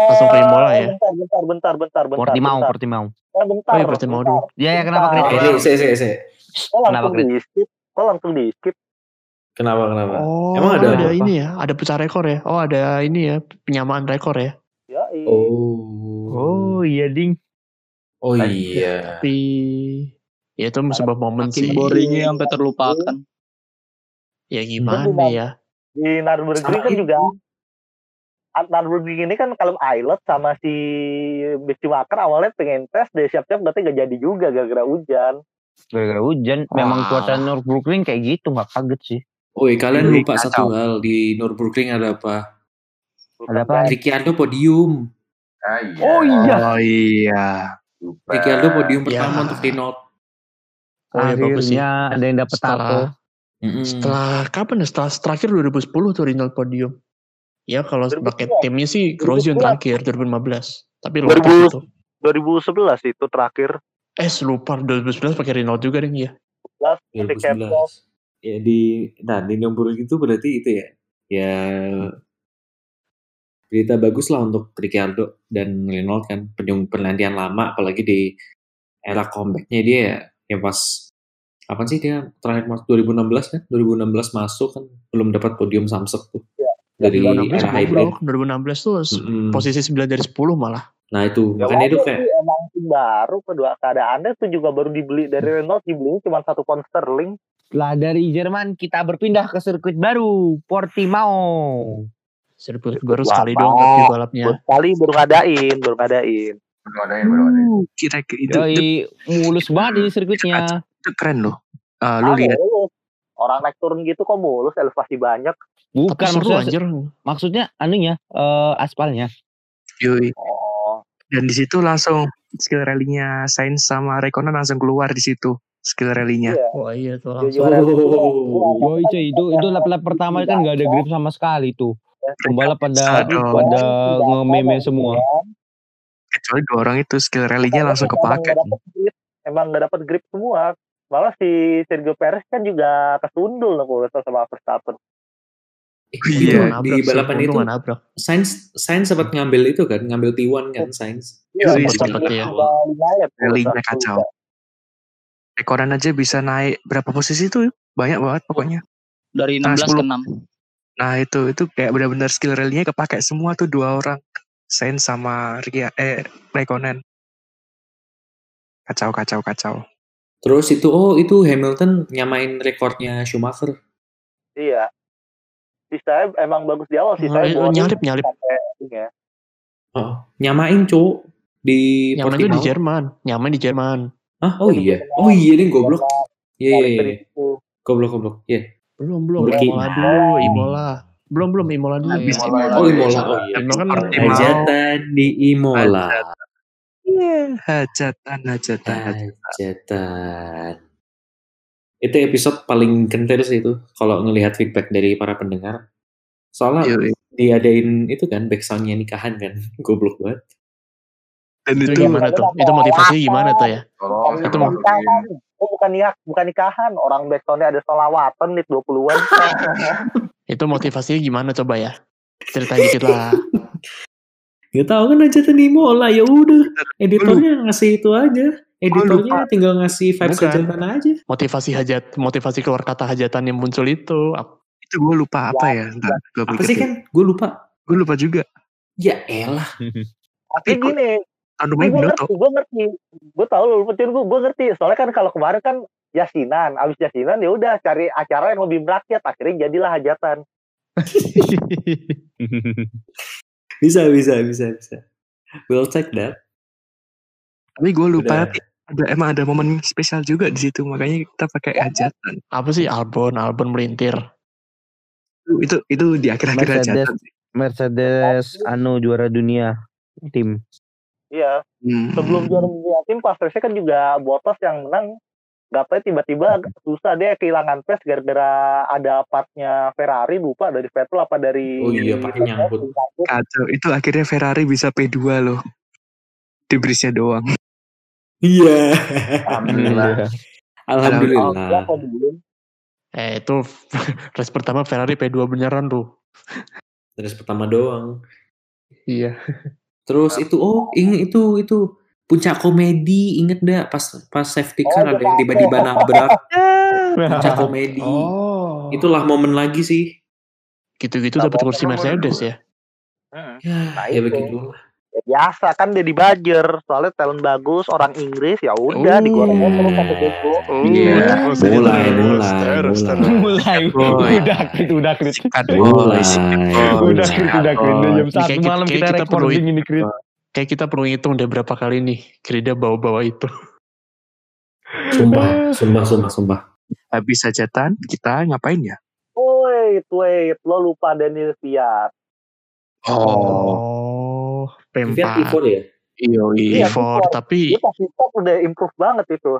Langsung ke Imola ya? Bentar, bentar, bentar, bentar, bentar. Portimao, bentar. Portimao. Eh, bentar, Oh iya, Portimao bentar. dulu. Ya ya kenapa. Krit? Eh, se, se, se. Kok Kenapa, langsung Krit? di skip? Kok langsung di skip? Kenapa, kenapa? Oh, Emang ada ada apa? ini ya, ada pecah rekor ya. Oh, ada ini ya, penyamaan rekor ya. Ya, iya. Oh. Oh iya ding. Oh iya. Tapi ya itu sebuah momen sih. Boringnya sampai terlupakan. Ya gimana ya? Di Nürburgring kan itu. juga Nürburgring ini kan kalau Islet sama si Bischumacher awalnya pengen tes deh siap-siap berarti gak jadi juga gara-gara hujan. Gara-gara hujan, memang Wah. cuaca Nürburgring kayak gitu, nggak kaget sih. Woi, kalian lupa kacau. satu hal di Nürburgring ada apa? Ada apa? Ricciardo podium. Ah, iya. Oh iya. Oh iya. Lupa. Ricciardo podium Ya. pertama untuk. Oh ya bagus sih. Akhirnya ada yang dapet Setelah tato. Mm-mm. setelah kapan ya? Setelah terakhir 2010 tuh Renault podium. Ya kalau 2010. pakai timnya sih Grosjean 2010. terakhir 2015. Tapi lupa 2000. itu. 2011 itu terakhir. Eh lupa 2011 pakai Renault juga ding ya. 2011. Ya di nah di Nürburgring itu berarti itu ya. Ya berita bagus lah untuk Ricciardo dan Renault kan penyung penantian lama apalagi di era comebacknya dia ya, ya pas apa sih dia terakhir mas 2016 kan 2016 masuk kan belum dapat podium Samsung tuh Iya, dari 2016 era hybrid goblok. 2016 tuh s- Mm-mm. posisi 9 dari 10 malah. nah itu Ya makanya itu kayak sih, emang baru kedua keadaannya tuh juga baru dibeli dari Renault dibeli cuma satu pound sterling. Setelah dari Jerman kita berpindah ke sirkuit baru, Portimao. Sirkuit baru Wah, sekali doang tapi balapnya. Baru Sekali baru ngadain, baru ngadain. Belum adain, belum adain. Uh, kira-kira itu, mulus banget di sirkuitnya. Itu keren loh. Ah, lu Ah, lihat. Orang naik turun gitu kok mulus, elevasi banyak. Tapi Bukan seru maksudnya, anjir. maksudnya anunya, eh, aspalnya. yoi. Oh, Dan di situ langsung skill rally-nya Sainz sama Raikkonen langsung keluar di situ skill rally-nya. iya. Wah iya tuh langsung. Oh. Cuy, itu itu lap-lap pertama kan nggak ada grip sama sekali tuh. Pembalap pada Aduh. pada nge-meme semua. Kecuali dua orang itu skill rally-nya langsung kepake. emang nggak dapat grip semua. Malah si Sergio Perez kan juga kesundul loh kalau sama Verstappen. Iya, itu Nabrak di balapan itu. Sainz Sainz sempat ngambil itu kan ngambil T1 kan Sainz Iya, Iya, sempat ya. kacau. Raikkonen aja bisa naik berapa posisi tuh? Banyak banget pokoknya. Dari Nah, 16 ke 10. 6. Nah itu itu kayak benar-benar skill rally-nya kepake semua tuh dua orang. Sainz sama Ria, eh Raikkonen. Kacau kacau kacau. Terus itu oh itu Hamilton nyamain rekornya Schumacher Iya. Sisanya emang bagus di awal. Sisanya Oh, boring nyalip nyalip. sampai ini ya. oh, nyamain cowok di Nyaman itu di Jerman. Nyaman di Jerman. Hah? oh iya oh iya nih goblok iya iya iya. situ. goblok goblok iya Belum belum. Berarti- Imola dulu. Imola. Belum belum Imola dulu. Habis. Imola. oh Imola oh iya Imola kan hajatan di Imola Iya, hajatan hajatan. Hajatan. hajatan itu episode paling kental sih itu kalau ngelihat feedback dari para pendengar soalnya Yoi. diadain itu kan backsoundnya nikahan kan goblok banget Dan Itu itu gimana tuh? Itu motivasinya gimana tuh ya? Tolong, Itu Nikahan. Oh bukan nikah, bukan nikahan. Orang backsoundnya ada solawatan nih 20-an. Itu motivasinya gimana coba ya? Ceritain dikit lah. Gak tahu kan hajatan di Imola ya udah editornya ngasih itu aja. Editornya tinggal ngasih vibes Bukan. hajatan aja. Motivasi hajat, motivasi keluar kata hajatan yang muncul itu. Itu gue lupa apa ya. Ntar gue apa sih kan gue lupa. Gue lupa juga. ya elah. Tapi gini, Tahun gue ngerti, gue ngerti. Gue tau lu, gue gue ngerti. Soalnya kan kalau kemarin kan yasinan. Abis yasinan ya udah cari acara yang lebih merakyat. Akhirnya jadilah hajatan Bisa, bisa, bisa, bisa. We'll take that. Tapi gue lupa Udah. ada emang ada momen spesial juga di situ makanya kita pakai hajatan. Apa sih Albon, Albon melintir. Itu itu, itu di akhir-akhir Mercedes. hajatan. Mercedes anu juara dunia tim. iya Hmm. sebelum juara dunia tim pas race kan juga Bottas yang menang Gak tahu tiba-tiba susah dia kehilangan pace gara-gara ada partnya Ferrari lupa dari Vettel apa dari Oh iya, partnya nyangkut. Kacau. Itu akhirnya Ferrari bisa P2 loh. Di brisnya doang. Iya. Alhamdulillah. Alhamdulillah. Alhamdulillah kok belum. Eh itu race pertama Ferrari P2 beneran tuh. Terus pertama doang. Iya. Terus itu oh inget itu itu puncak komedi inget nggak pas pas safety car Oh, ada yang tiba-tiba nabrak puncak komedi Oh. itulah momen lagi sih Gitu-gitu dapat kursi Mercedes ya. Hmm. ya Nah, ya itu. begitu Ya, biasa kan dia dibajer soalnya talent bagus orang Inggris ya udah Oh. digoreng terus sampai bego. Iya, mulai, mulai, terus, mulai. terus. Mulai udah krit udah krit. Mulai Udah krit udah krit. jam satu malam kita recording ini krit. Kayak kita perlu ngitung deh berapa kali nih Krida bawa-bawa itu. sumpah sumpah sumpah sumpah Habis hajatan kita ngapain ya? Wait, wait, lo lupa Daniel Fiat. Oh, Fiat P4. P4 ya Iya, Iya, P4 P4. tapi Dia pasti top udah improve banget itu.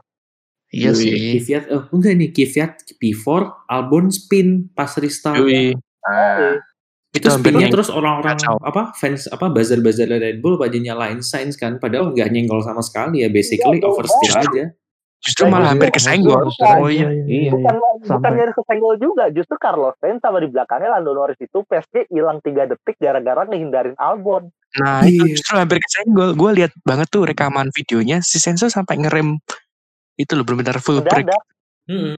iya sih. Kvyat oh enggak nih Kvyat P4 Albon spin pas restart. Ah, itu Itu hampir spinnya terus orang-orang kacau. apa fans apa buzzer-buzzer Red Bull pada nyalain Sainz kan padahal nggak nyenggol sama sekali ya basically Iya, oversteer aja Justru malah hampir kesenggol. Oh iya iya. Iya. Bukan bukan Sampai- dari kesenggol juga, justru Carlos Sainz sama di belakangnya Lando Norris itu pace hilang 3 detik gara-gara ngehindarin Albon. Nah, itu Iya. justru hampir kesenggol. Gue lihat banget tuh rekaman videonya si Senso sampai ngerem itu loh benar-benar full break. Mendadak, Mm-mm.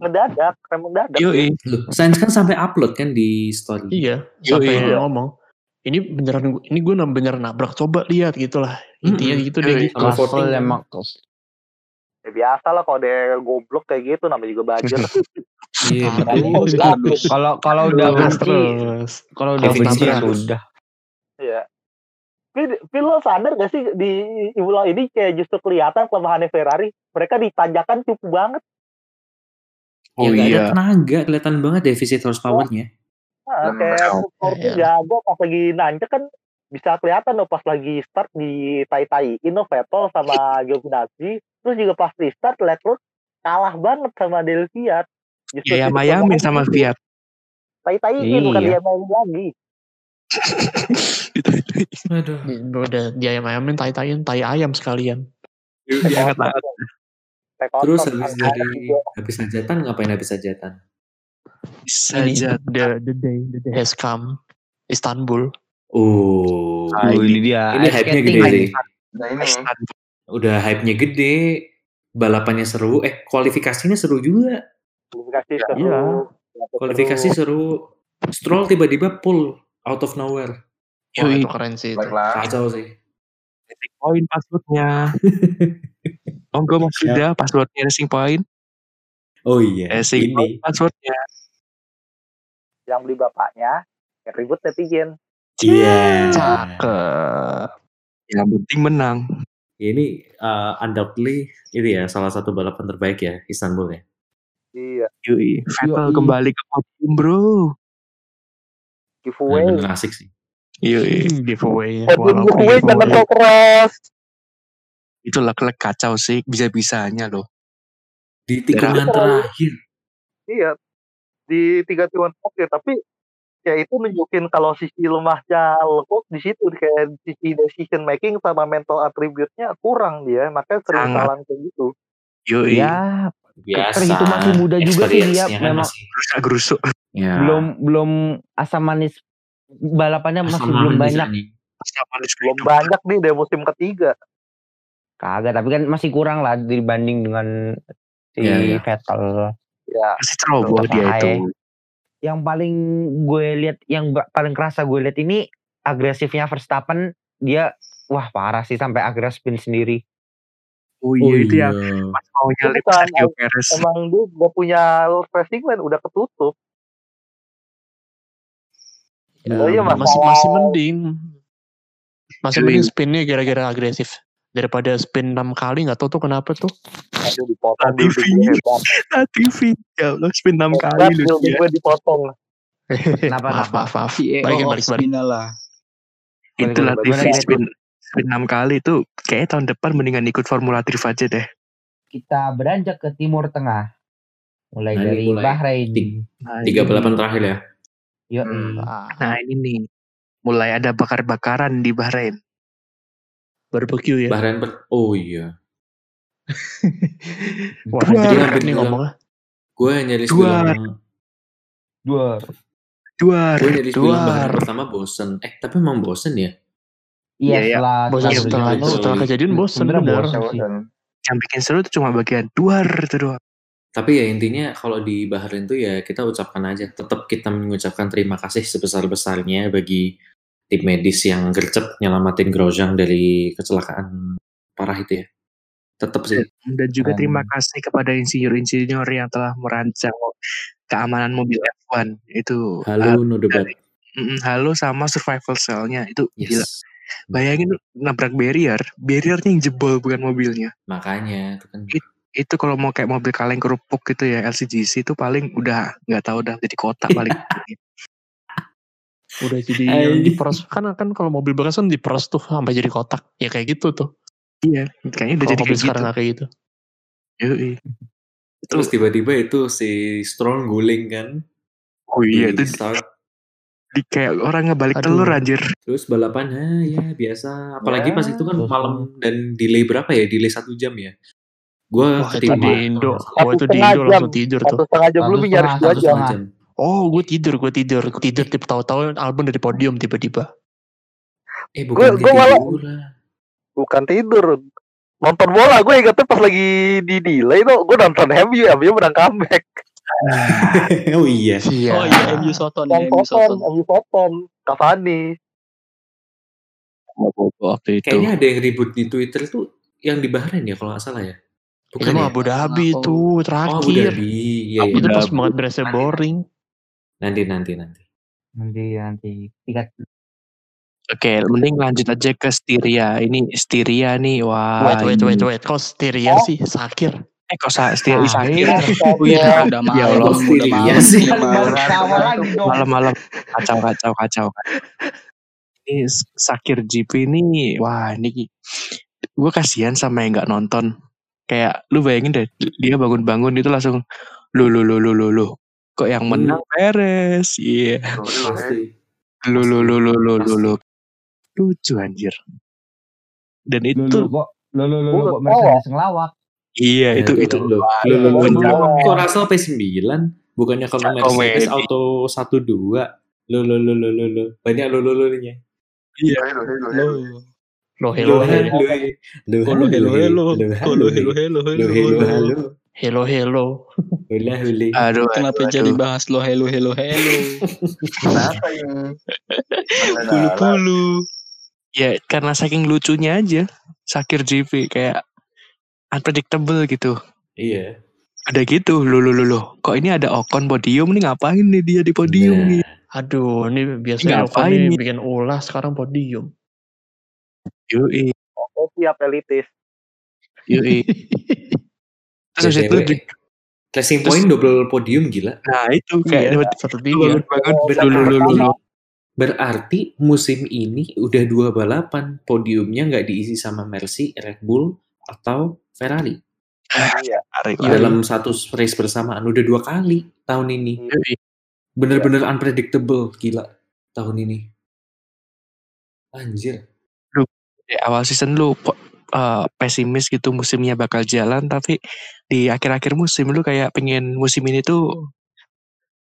Mendadak, rem mendadak. Yoi. Loh, Sainz kan sampai upload kan di story Iya, Yoi. sampai Iya. ngomong. Ini beneran ini gue beneran nabrak coba lihat gitu lah. Intinya Mm-mm. gitu deh Yoi. gitu. Voting emang Ya, biasa lah kalau dia goblok kayak gitu namanya juga bajer. iya Terus, bagus. kalau kalau udah Terus, benci kalau udah benci ya Stabrak. sudah. Iya. Tapi, lo sadar gak sih di ulang ini kayak justru kelihatan kelemahannya Ferrari. Mereka ditanjakan cukup banget. Ya Oh ada iya. tenaga kelihatan banget defisit horsepowernya Nah, Hmm, kayak betul. support Iya. jago pas lagi nanjak kan bisa kelihatan loh pas lagi start di tai-tai Vettel sama Giovinazzi terus juga pas di start Leclerc kalah banget sama Del Fiat Justru Ya mayamin kelemahan sama. Fiat. tai-tai ini bukan Iya. dia main lagi aduh Udah dia ayam ayamin tai ayam sekalian. diangkat-angkat. Terus kotor, habis kan. dari habis hajatan ngapain habis hajatan Ini Saja. the, the day the day has come. Istanbul. oh Oh, ini dia. ini hype-nya gede sih Nah ini udah hype-nya gede balapannya seru eh kualifikasinya seru juga kualifikasi seru Iya. kualifikasi seru Stroll tiba-tiba pull out of nowhere Wah, Yoi. itu keren sih itu. kacau sih Point passwordnya. Monggo Mas Yuda passwordnya Racing Point. oh iya Racing Point ini passwordnya. yang beli bapaknya yang ribut netizen iya Cakep. Yang penting menang. ini uh, undoubtedly itu ya salah satu balapan terbaik ya Istanbul ya iya Yui. Vettel kembali ke podium bro. giveaway bener asik sih Yui. Giveaway. podium giveaway jangan giveaway. Itu lek-lek kacau sih. Bisa-bisanya loh. di tikungan terakhir iya di tiga tikungan terakhir tapi ya itu nunjukin kalau sisi lemahnya Leclerc di situ kayak sisi decision making sama mental attribute-nya kurang dia makanya sering Sangat. salah kayak gitu Yoi. Ya, biasa terhitung masih muda juga sih dia, kan memang. masih- Rusak-gerusuk. ya, belum belum asam manis balapannya asam masih belum manis banyak. Manis belum banyak nih dari musim ketiga Kagak, tapi kan masih kurang lah dibanding dengan si Iya, iya. Vettel. ya Masih ceroboh dia itu. Yang paling gue lihat, yang paling kerasa gue lihat ini agresifnya Verstappen, dia wah parah sih sampai akhirnya spin sendiri. Oh iya itu yang iya. pas mau nyalip Bukan, Sergio Perez. Emang dia gak punya racing line udah ketutup. Ya, Oh iya, masih masih mending. Masih mending spinnya gara-gara agresif. Daripada spin 6 kali nggak tahu tuh kenapa tuh. Nah, TV. Ya Allah, spin 6 Hebat kali lu dia. gue dipotong. Kenapa, maaf, maaf, maaf. Balikin, of balik, balik. Itulah TV spin spin 6 kali itu kayaknya tahun depan mendingan ikut Formula Drift aja deh. Kita beranjak ke Timur Tengah. Mulai Nah, dari mulai. Bahrain. Ti- Nah, terakhir ya. Yo, Hmm. Ah, Nah, ini nih. Mulai ada bakar-bakaran di Bahrain. Barbecue ya. Bahrain per Oh iya. Wah, Dua. jadi ribet nih bilang- ngomongnya. Gue nyaris Dua. bilang dua. Duar. gue nyaris bilang Duar. Bahrain pertama bosen. Eh tapi emang bosen ya. Iya, Iya, iya. setelah Iya, setelah, setelah kejadian bosan Sebenarnya bener. bosan. Bosan. Yang bikin seru tuh cuma bagian duar itu doang. Tapi ya intinya kalau di Bahrain tuh ya kita ucapkan aja. Tetap kita mengucapkan terima kasih sebesar-besarnya bagi tim medis yang gercep nyelamatin Grosjean dari kecelakaan parah itu ya. Tetap sih. Dan juga Keren. terima kasih kepada insinyur-insinyur yang telah merancang keamanan mobil F1 itu. Halo no debat. Mm, halo sama survival cell-nya itu gila. Yes. Bayangin lu nabrak barrier, barriernya yang jebol bukan mobilnya. Makanya itu kan Itu kalau mau kayak mobil kaleng kerupuk gitu ya LCGC itu paling udah nggak tahu udah jadi kotak paling. Udah jadi Ay. diperes kan kan kalau mobil bekas kan diperes tuh sampai jadi kotak. Ya kayak gitu tuh. iya, kayaknya udah Kalau jadi mobil kayak sekarang gitu. kayak gitu. Yoi. terus tiba-tiba itu si Strong guling kan. Oh iya di itu start. di kayak orang ngebalik Aduh. telur anjir. Terus balapan ah, ya biasa. Apalagi Ya, pas itu kan malam dan delay berapa ya? Delay satu jam ya. Gue ketimpa. di Indo. Satu Wah itu di Indo langsung tidur tuh. Satu setengah jam lebih nyaris dua jam. Oh gue tidur, gue tidur. Gue tidur tipe tahu-tahu album dari podium tiba-tiba. Eh bukan Gua- gua malah-. Bukan tidur. Nonton bola gue ingetnya pas lagi di delay tuh gue nonton MU, MU menang comeback. oh iya. Iya. Oh iya, MU Soton ya, MU Soton. MU Soton, Cavani. Waktu itu. Kayaknya ada yang ribut di Twitter tuh yang di Bahrain ya kalau nggak salah ya. Itu Bukan mah ya? Abu Dhabi Aku- tuh Oh Abu terakhir. Dhabi. Iya, iya. itu pas Dhabi. banget beresnya boring. Nanti nanti nanti. Nanti nanti tiga Oke, mending lanjut aja ke Styria. Ini Styria nih, wah. wait, wait, wait, wait. Kok Styria Oh. sih? Sakir. Eh kok sa Styria Ah, Sakir? iya. Oh iya, Udah ya malam, Allah. udah Iya malam. sih. Malam-malam kacau kacau kacau. Ini Sakir GP ini, wah ini gue kasihan sama yang nggak nonton. Kayak lu bayangin deh, dia bangun-bangun itu langsung lu lu lu lu lu lu. Kok yang menang Perez? Iya. Pasti. Lu lu lu lu lu lu lu. Lucu anjir. Dan Lu itu lu kok lu lu lu kok. Mercedes ngelawak. iya itu Ya, itu. Lo, wah, lo, lo, lo, lo, Menjawab. lo. Kok Russell P9? Bukannya kalau Mercedes auto 1-2? Lo, lo, lo, lo, lo, lo. Banyak lo, lo, lo, nya. Iya. Hello, hello, Lo, hello. Lo Lo, hello lo, hello. lo, Kolo hello hello, lo, kolo hello hello Lo, hello, halo. Hello hello. Hula, huli. Aduh, Kenapa aduh, jadi aduh. bahas lo hello hello hello? Kenapa ini? Pulu pulu. Ya karena saking lucunya aja Sakir GP kayak unpredictable gitu. Iya. Ada gitu, lu lu lu lu. Kok ini ada Ocon podium nih ngapain nih dia di podium Nah, nih? Aduh, ini biasanya Ngapain nih nih? bikin ulah sekarang podium. Yoi, Oke siap elitis. yoi. BTW, di- Racing Point double podium gila. nah itu kayak Iya, dapat satu lu tiga. bangun Oh, lu lu lu lu lu. Berarti musim ini udah dua balapan podiumnya nggak diisi sama Mercy, Red Bull, atau Ferrari. Iya. Tarik Iya. Dalam satu race bersamaan udah dua kali tahun ini. Yoi. Bener-bener unpredictable gila tahun ini. Anjir. Di awal season lu eh, pesimis gitu musimnya bakal jalan tapi di akhir-akhir musim lu kayak pengen musim ini tuh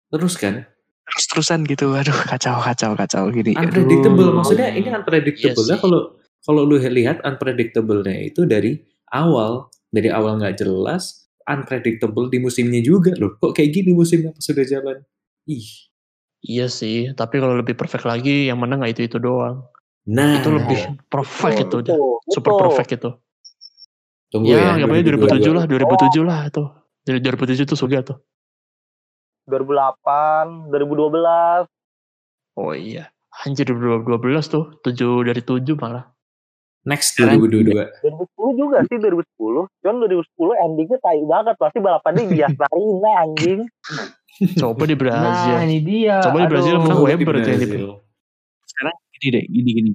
Terus kan? terus-terusan gitu. Aduh kacau kacau kacau gini. Aduh. Unpredictable. Maksudnya ini unpredictable Iya nya kalau kalau lu lihat unpredictable-nya itu dari awal, dari awal nggak jelas, unpredictable di musimnya juga loh. Kok kayak gini musimnya pas sudah jalan? Ih. Iya sih, tapi kalau lebih perfect lagi yang menang nggak itu itu doang. Nah, itu lebih perfect itu udah. Super betul. perfect itu. Tunggu ya. Ya, gambarnya 2007 lah, 2007 lah tuh. Dari 2007 tuh Suga tuh. 2008, 2012. Oh iya. Anjir 2012 tuh, 7 dari 7 malah. Next Sekarang 2022. 2010 juga sih 2010. Cuman 2010 endingnya tai banget. Pasti balapannya di Yasmarina anjing. Coba di Brazil. Nah, ini dia. Coba di Brazil menang Weber tuh yang di Brazil. sekarang gini deh gini gini.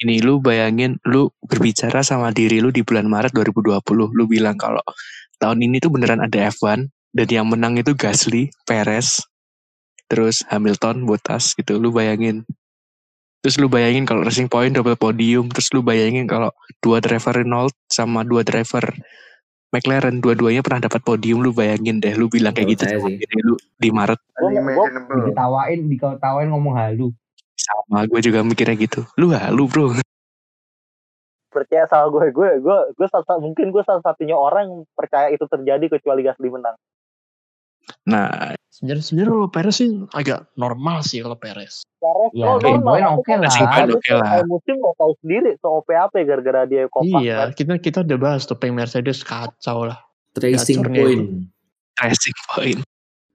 Ini lu bayangin lu berbicara sama diri lu di bulan Maret 2020 lu bilang kalau tahun ini tuh beneran ada F1 dan yang menang itu Gasly, Perez, terus Hamilton, Bottas gitu. Lu bayangin. Terus lu bayangin kalau Racing Point double podium terus lu bayangin kalau dua driver Renault sama dua driver McLaren dua-duanya pernah dapat podium lu bayangin deh. Lu bilang kayak Menurut gitu sama diri lu di Maret. Unimaginable. Diketawain, diketawain ngomong halu. Sama gue juga mikirnya gitu lu halu bro Percaya sama gue, gue, gue, gue salah, mungkin gue salah satunya orang yang percaya itu terjadi kecuali Gasly menang. nah Sebenarnya sebenarnya kalau Perez sih agak normal sih kalau Perez. Perez, Ya, oh, normal. Oke lah. Racing Point Tapi oke lah. musim gak tahu sendiri so OP-AP gara-gara dia kompak. Iya, kan. kita kita udah bahas tuh peng Mercedes kacau lah. Tracing Gacornya point. Racing Point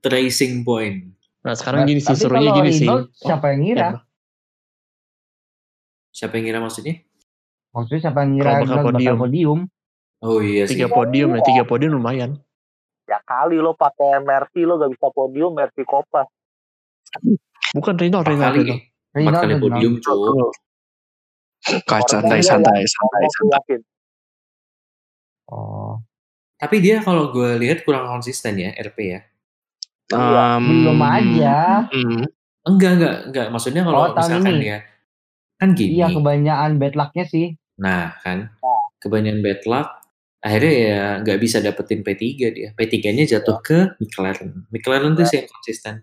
Tracing point. Nah sekarang gini sih serunya gini sih. Siapa yang ngira? Ya, Siapa yang ngira maksudnya? Maksudnya siapa yang ngira bakal podium. podium? Oh iya sih. tiga podium ya, tiga podium lumayan. Ya kali lo pakai Mercy lo gak bisa podium Mercy Copa. Bukan Empat Renault, kali. Renault. Empat kali podium. Kak Orang santai santai santai santai. Oh, Tapi dia kalau gue lihat kurang konsisten ya RP ya. Um, belum aja. hmm, Enggak, enggak, enggak. Maksudnya kalau Oh, misalkan ini. dia kan gini. Iya kebanyakan bad luck-nya sih. Nah, kan. Kebanyakan bad luck. Akhirnya ya nggak bisa dapetin P3 dia. P3-nya jatuh ke McLaren. McLaren tuh sih yang konsisten.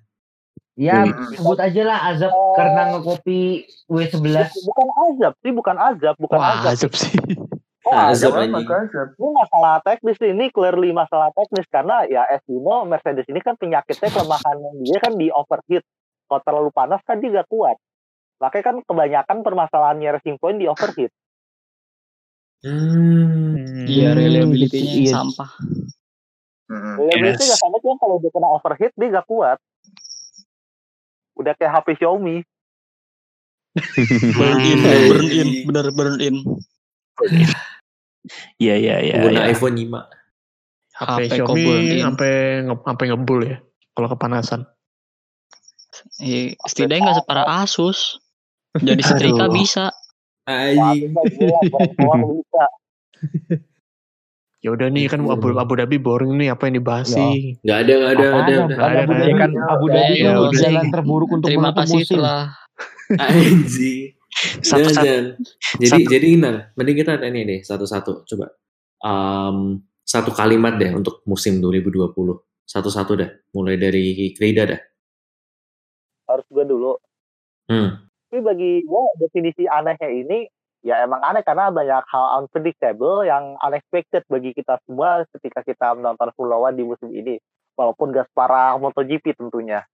Ya Hmm. sebut aja lah azab Oh. karena ngekopi W11. Bukan azab sih, bukan azab, bukan Wah, azab. azab sih. Oh, Nah, azab. azab anjing. Ini masalah teknis ini clearly masalah teknis karena ya as you know, Mercedes ini kan penyakitnya kelemahan dia kan di overheat. Kalau terlalu panas kan dia gak kuat. Makanya kan kebanyakan permasalahannya Racing Point di overheat. Hmm. Iya, Hmm, reliability-nya iya. sampah. Mm-mm. Reliability Yes. gak sama cuma kalau dia kena overheat dia gak kuat. Udah kayak HP Xiaomi. Burn in, Hmm. burn in, bener burn in. Iya iya iya. Iya. iPhone 5. HP, HP Xiaomi sampai nge, sampai ngebul ya kalau kepanasan. Eh, setidaknya nggak separah Asus. Jadi setrika Aduh. bisa. Anjing. Bisa. Ya udah nih kan Abu, Abu Dhabi boring nih apa yang dibahas Ya. sih? Nggak ada, nggak ada, nggak ada. Ada, Dhabi ada. kan Abu Dhabi Ya, itu udah. jalan terburuk untuk Terima kasih musim. telah Anjing. Satu. Jadi, satu. jadi Inan, mending kita ini deh satu-satu. Coba. Um, satu kalimat deh untuk musim 2020. Satu-satu dah. Mulai dari Krida dah. Harus gue dulu. Hmm. Tapi bagi gue definisi anehnya ini ya emang aneh karena banyak hal unpredictable yang unexpected bagi kita semua ketika kita menonton Formula One di musim ini. Walaupun gak separah MotoGP tentunya.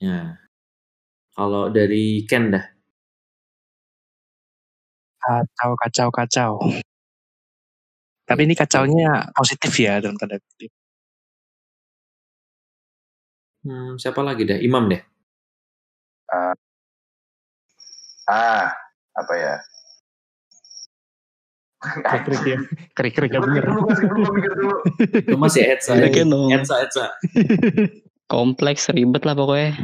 Ya. Kalau dari Ken dah. Kacau kacau kacau. Tapi ini kacaunya positif ya dalam tanda kutip. Hmm, siapa lagi dah? Imam deh. Ah, apa ya? Krik-krik ya. Krik-krik ya Gue bener. mikir dulu, mikir. Itu masih dong. Etsa, Etsa. kompleks ribet lah pokoknya.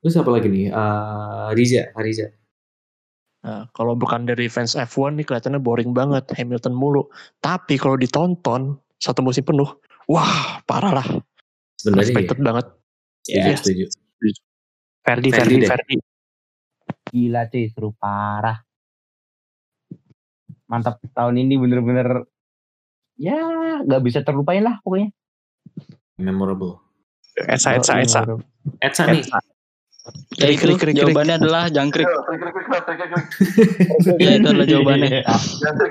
Terus apa lagi nih? Ah, Riza, Riza. Nah, kalau bukan dari fans F1 nih kelihatannya boring banget Hamilton mulu. Tapi kalau ditonton satu musim penuh, wah parah lah. Sebenarnya banget. ya. Iya. Setuju, setuju. Ferdi Ferdi Ferdi. Ferdi. Gila cuy, seru parah. Mantap tahun ini bener-bener ya nggak bisa terlupain lah pokoknya. Memorable. Etsa Etsa Etsa. Etsa nih. Ya Krik, itu krik, krik, jawabannya adalah jangkrik. Ya itu adalah jawabannya.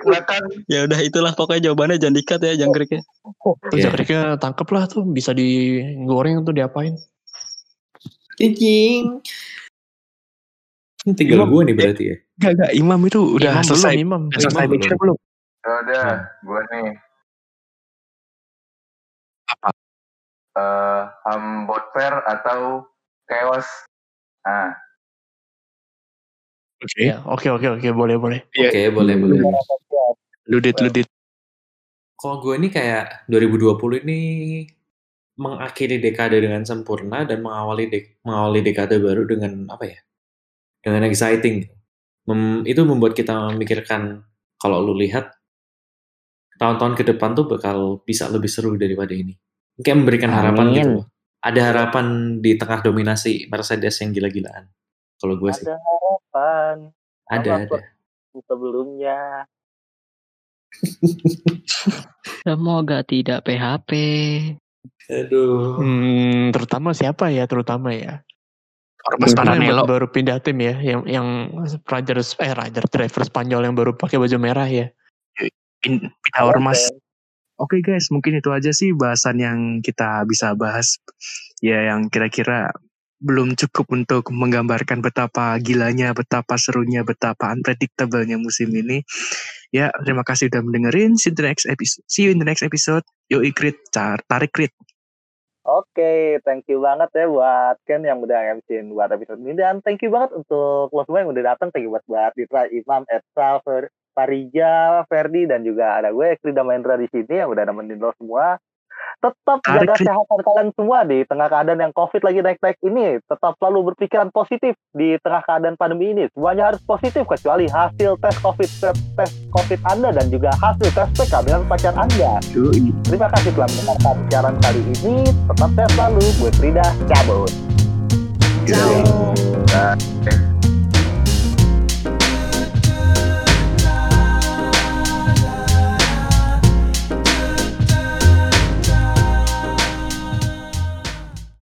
Belakang. Ya udah itulah pokoknya jawabannya jangan dikat ya jangkriknya. Iya. jangkriknya tangkep lah tuh bisa digoreng tuh diapain. Cicing. Ini tinggal Imam. gue nih berarti ya. Gak gak Imam itu udah Imam selesai. belum, Imam. Udah selesai Imam mikir belum? Ya udah, gue nih. Apa? Eh, ham bot fair atau chaos? Ah, Oke. Ya, oke oke oke boleh boleh. Oke, boleh boleh. Ludit, ludit. Kalau gue ini kayak 2020 ini mengakhiri dekade dengan sempurna dan mengawali dek mengawali dekade baru dengan apa ya? Dengan exciting. Mem- itu membuat kita memikirkan kalau lu lihat tahun-tahun ke depan tuh bakal bisa lebih seru daripada ini. Kayak memberikan harapan Amin. gitu. Ada harapan di tengah dominasi Mercedes yang gila-gilaan. Kalau gue sih Ada harapan ada ada. sebelumnya. Semoga tidak PHP. Aduh. Hmm, terutama siapa ya? Terutama ya. Yang Paranelo. baru pindah tim ya, yang yang Rajar eh Rajar driver Spanyol yang baru pakai baju merah ya. Pin- Pindah ormas. Oke guys, mungkin itu aja sih bahasan yang kita bisa bahas. Ya yang kira-kira belum cukup untuk menggambarkan betapa gilanya, betapa serunya, betapa unpredictable-nya musim ini. Ya, terima kasih udah mendengarin. See you in the next episode. See you in the next episode. Yo ikrit, car, tarik krit. Oke, thank you banget ya buat Ken yang udah MC buat episode ini dan thank you banget untuk lo semua yang udah datang. Thank you buat buat Ditra, Imam, Etsa, Farija, Ferdi dan juga ada gue Krida Mahendra di sini yang udah nemenin lo semua. Tetap Tarik, jaga kesehatan kalian semua di tengah keadaan yang COVID lagi naik-naik ini. Tetap selalu berpikiran positif di tengah keadaan pandemi ini. Semuanya harus positif kecuali hasil tes COVID tes COVID Anda dan juga hasil tes PK dengan pacar Anda. Terima kasih telah mendengarkan siaran kali ini. Tetap sehat selalu. Gue Frida, cabut. Nah, eh,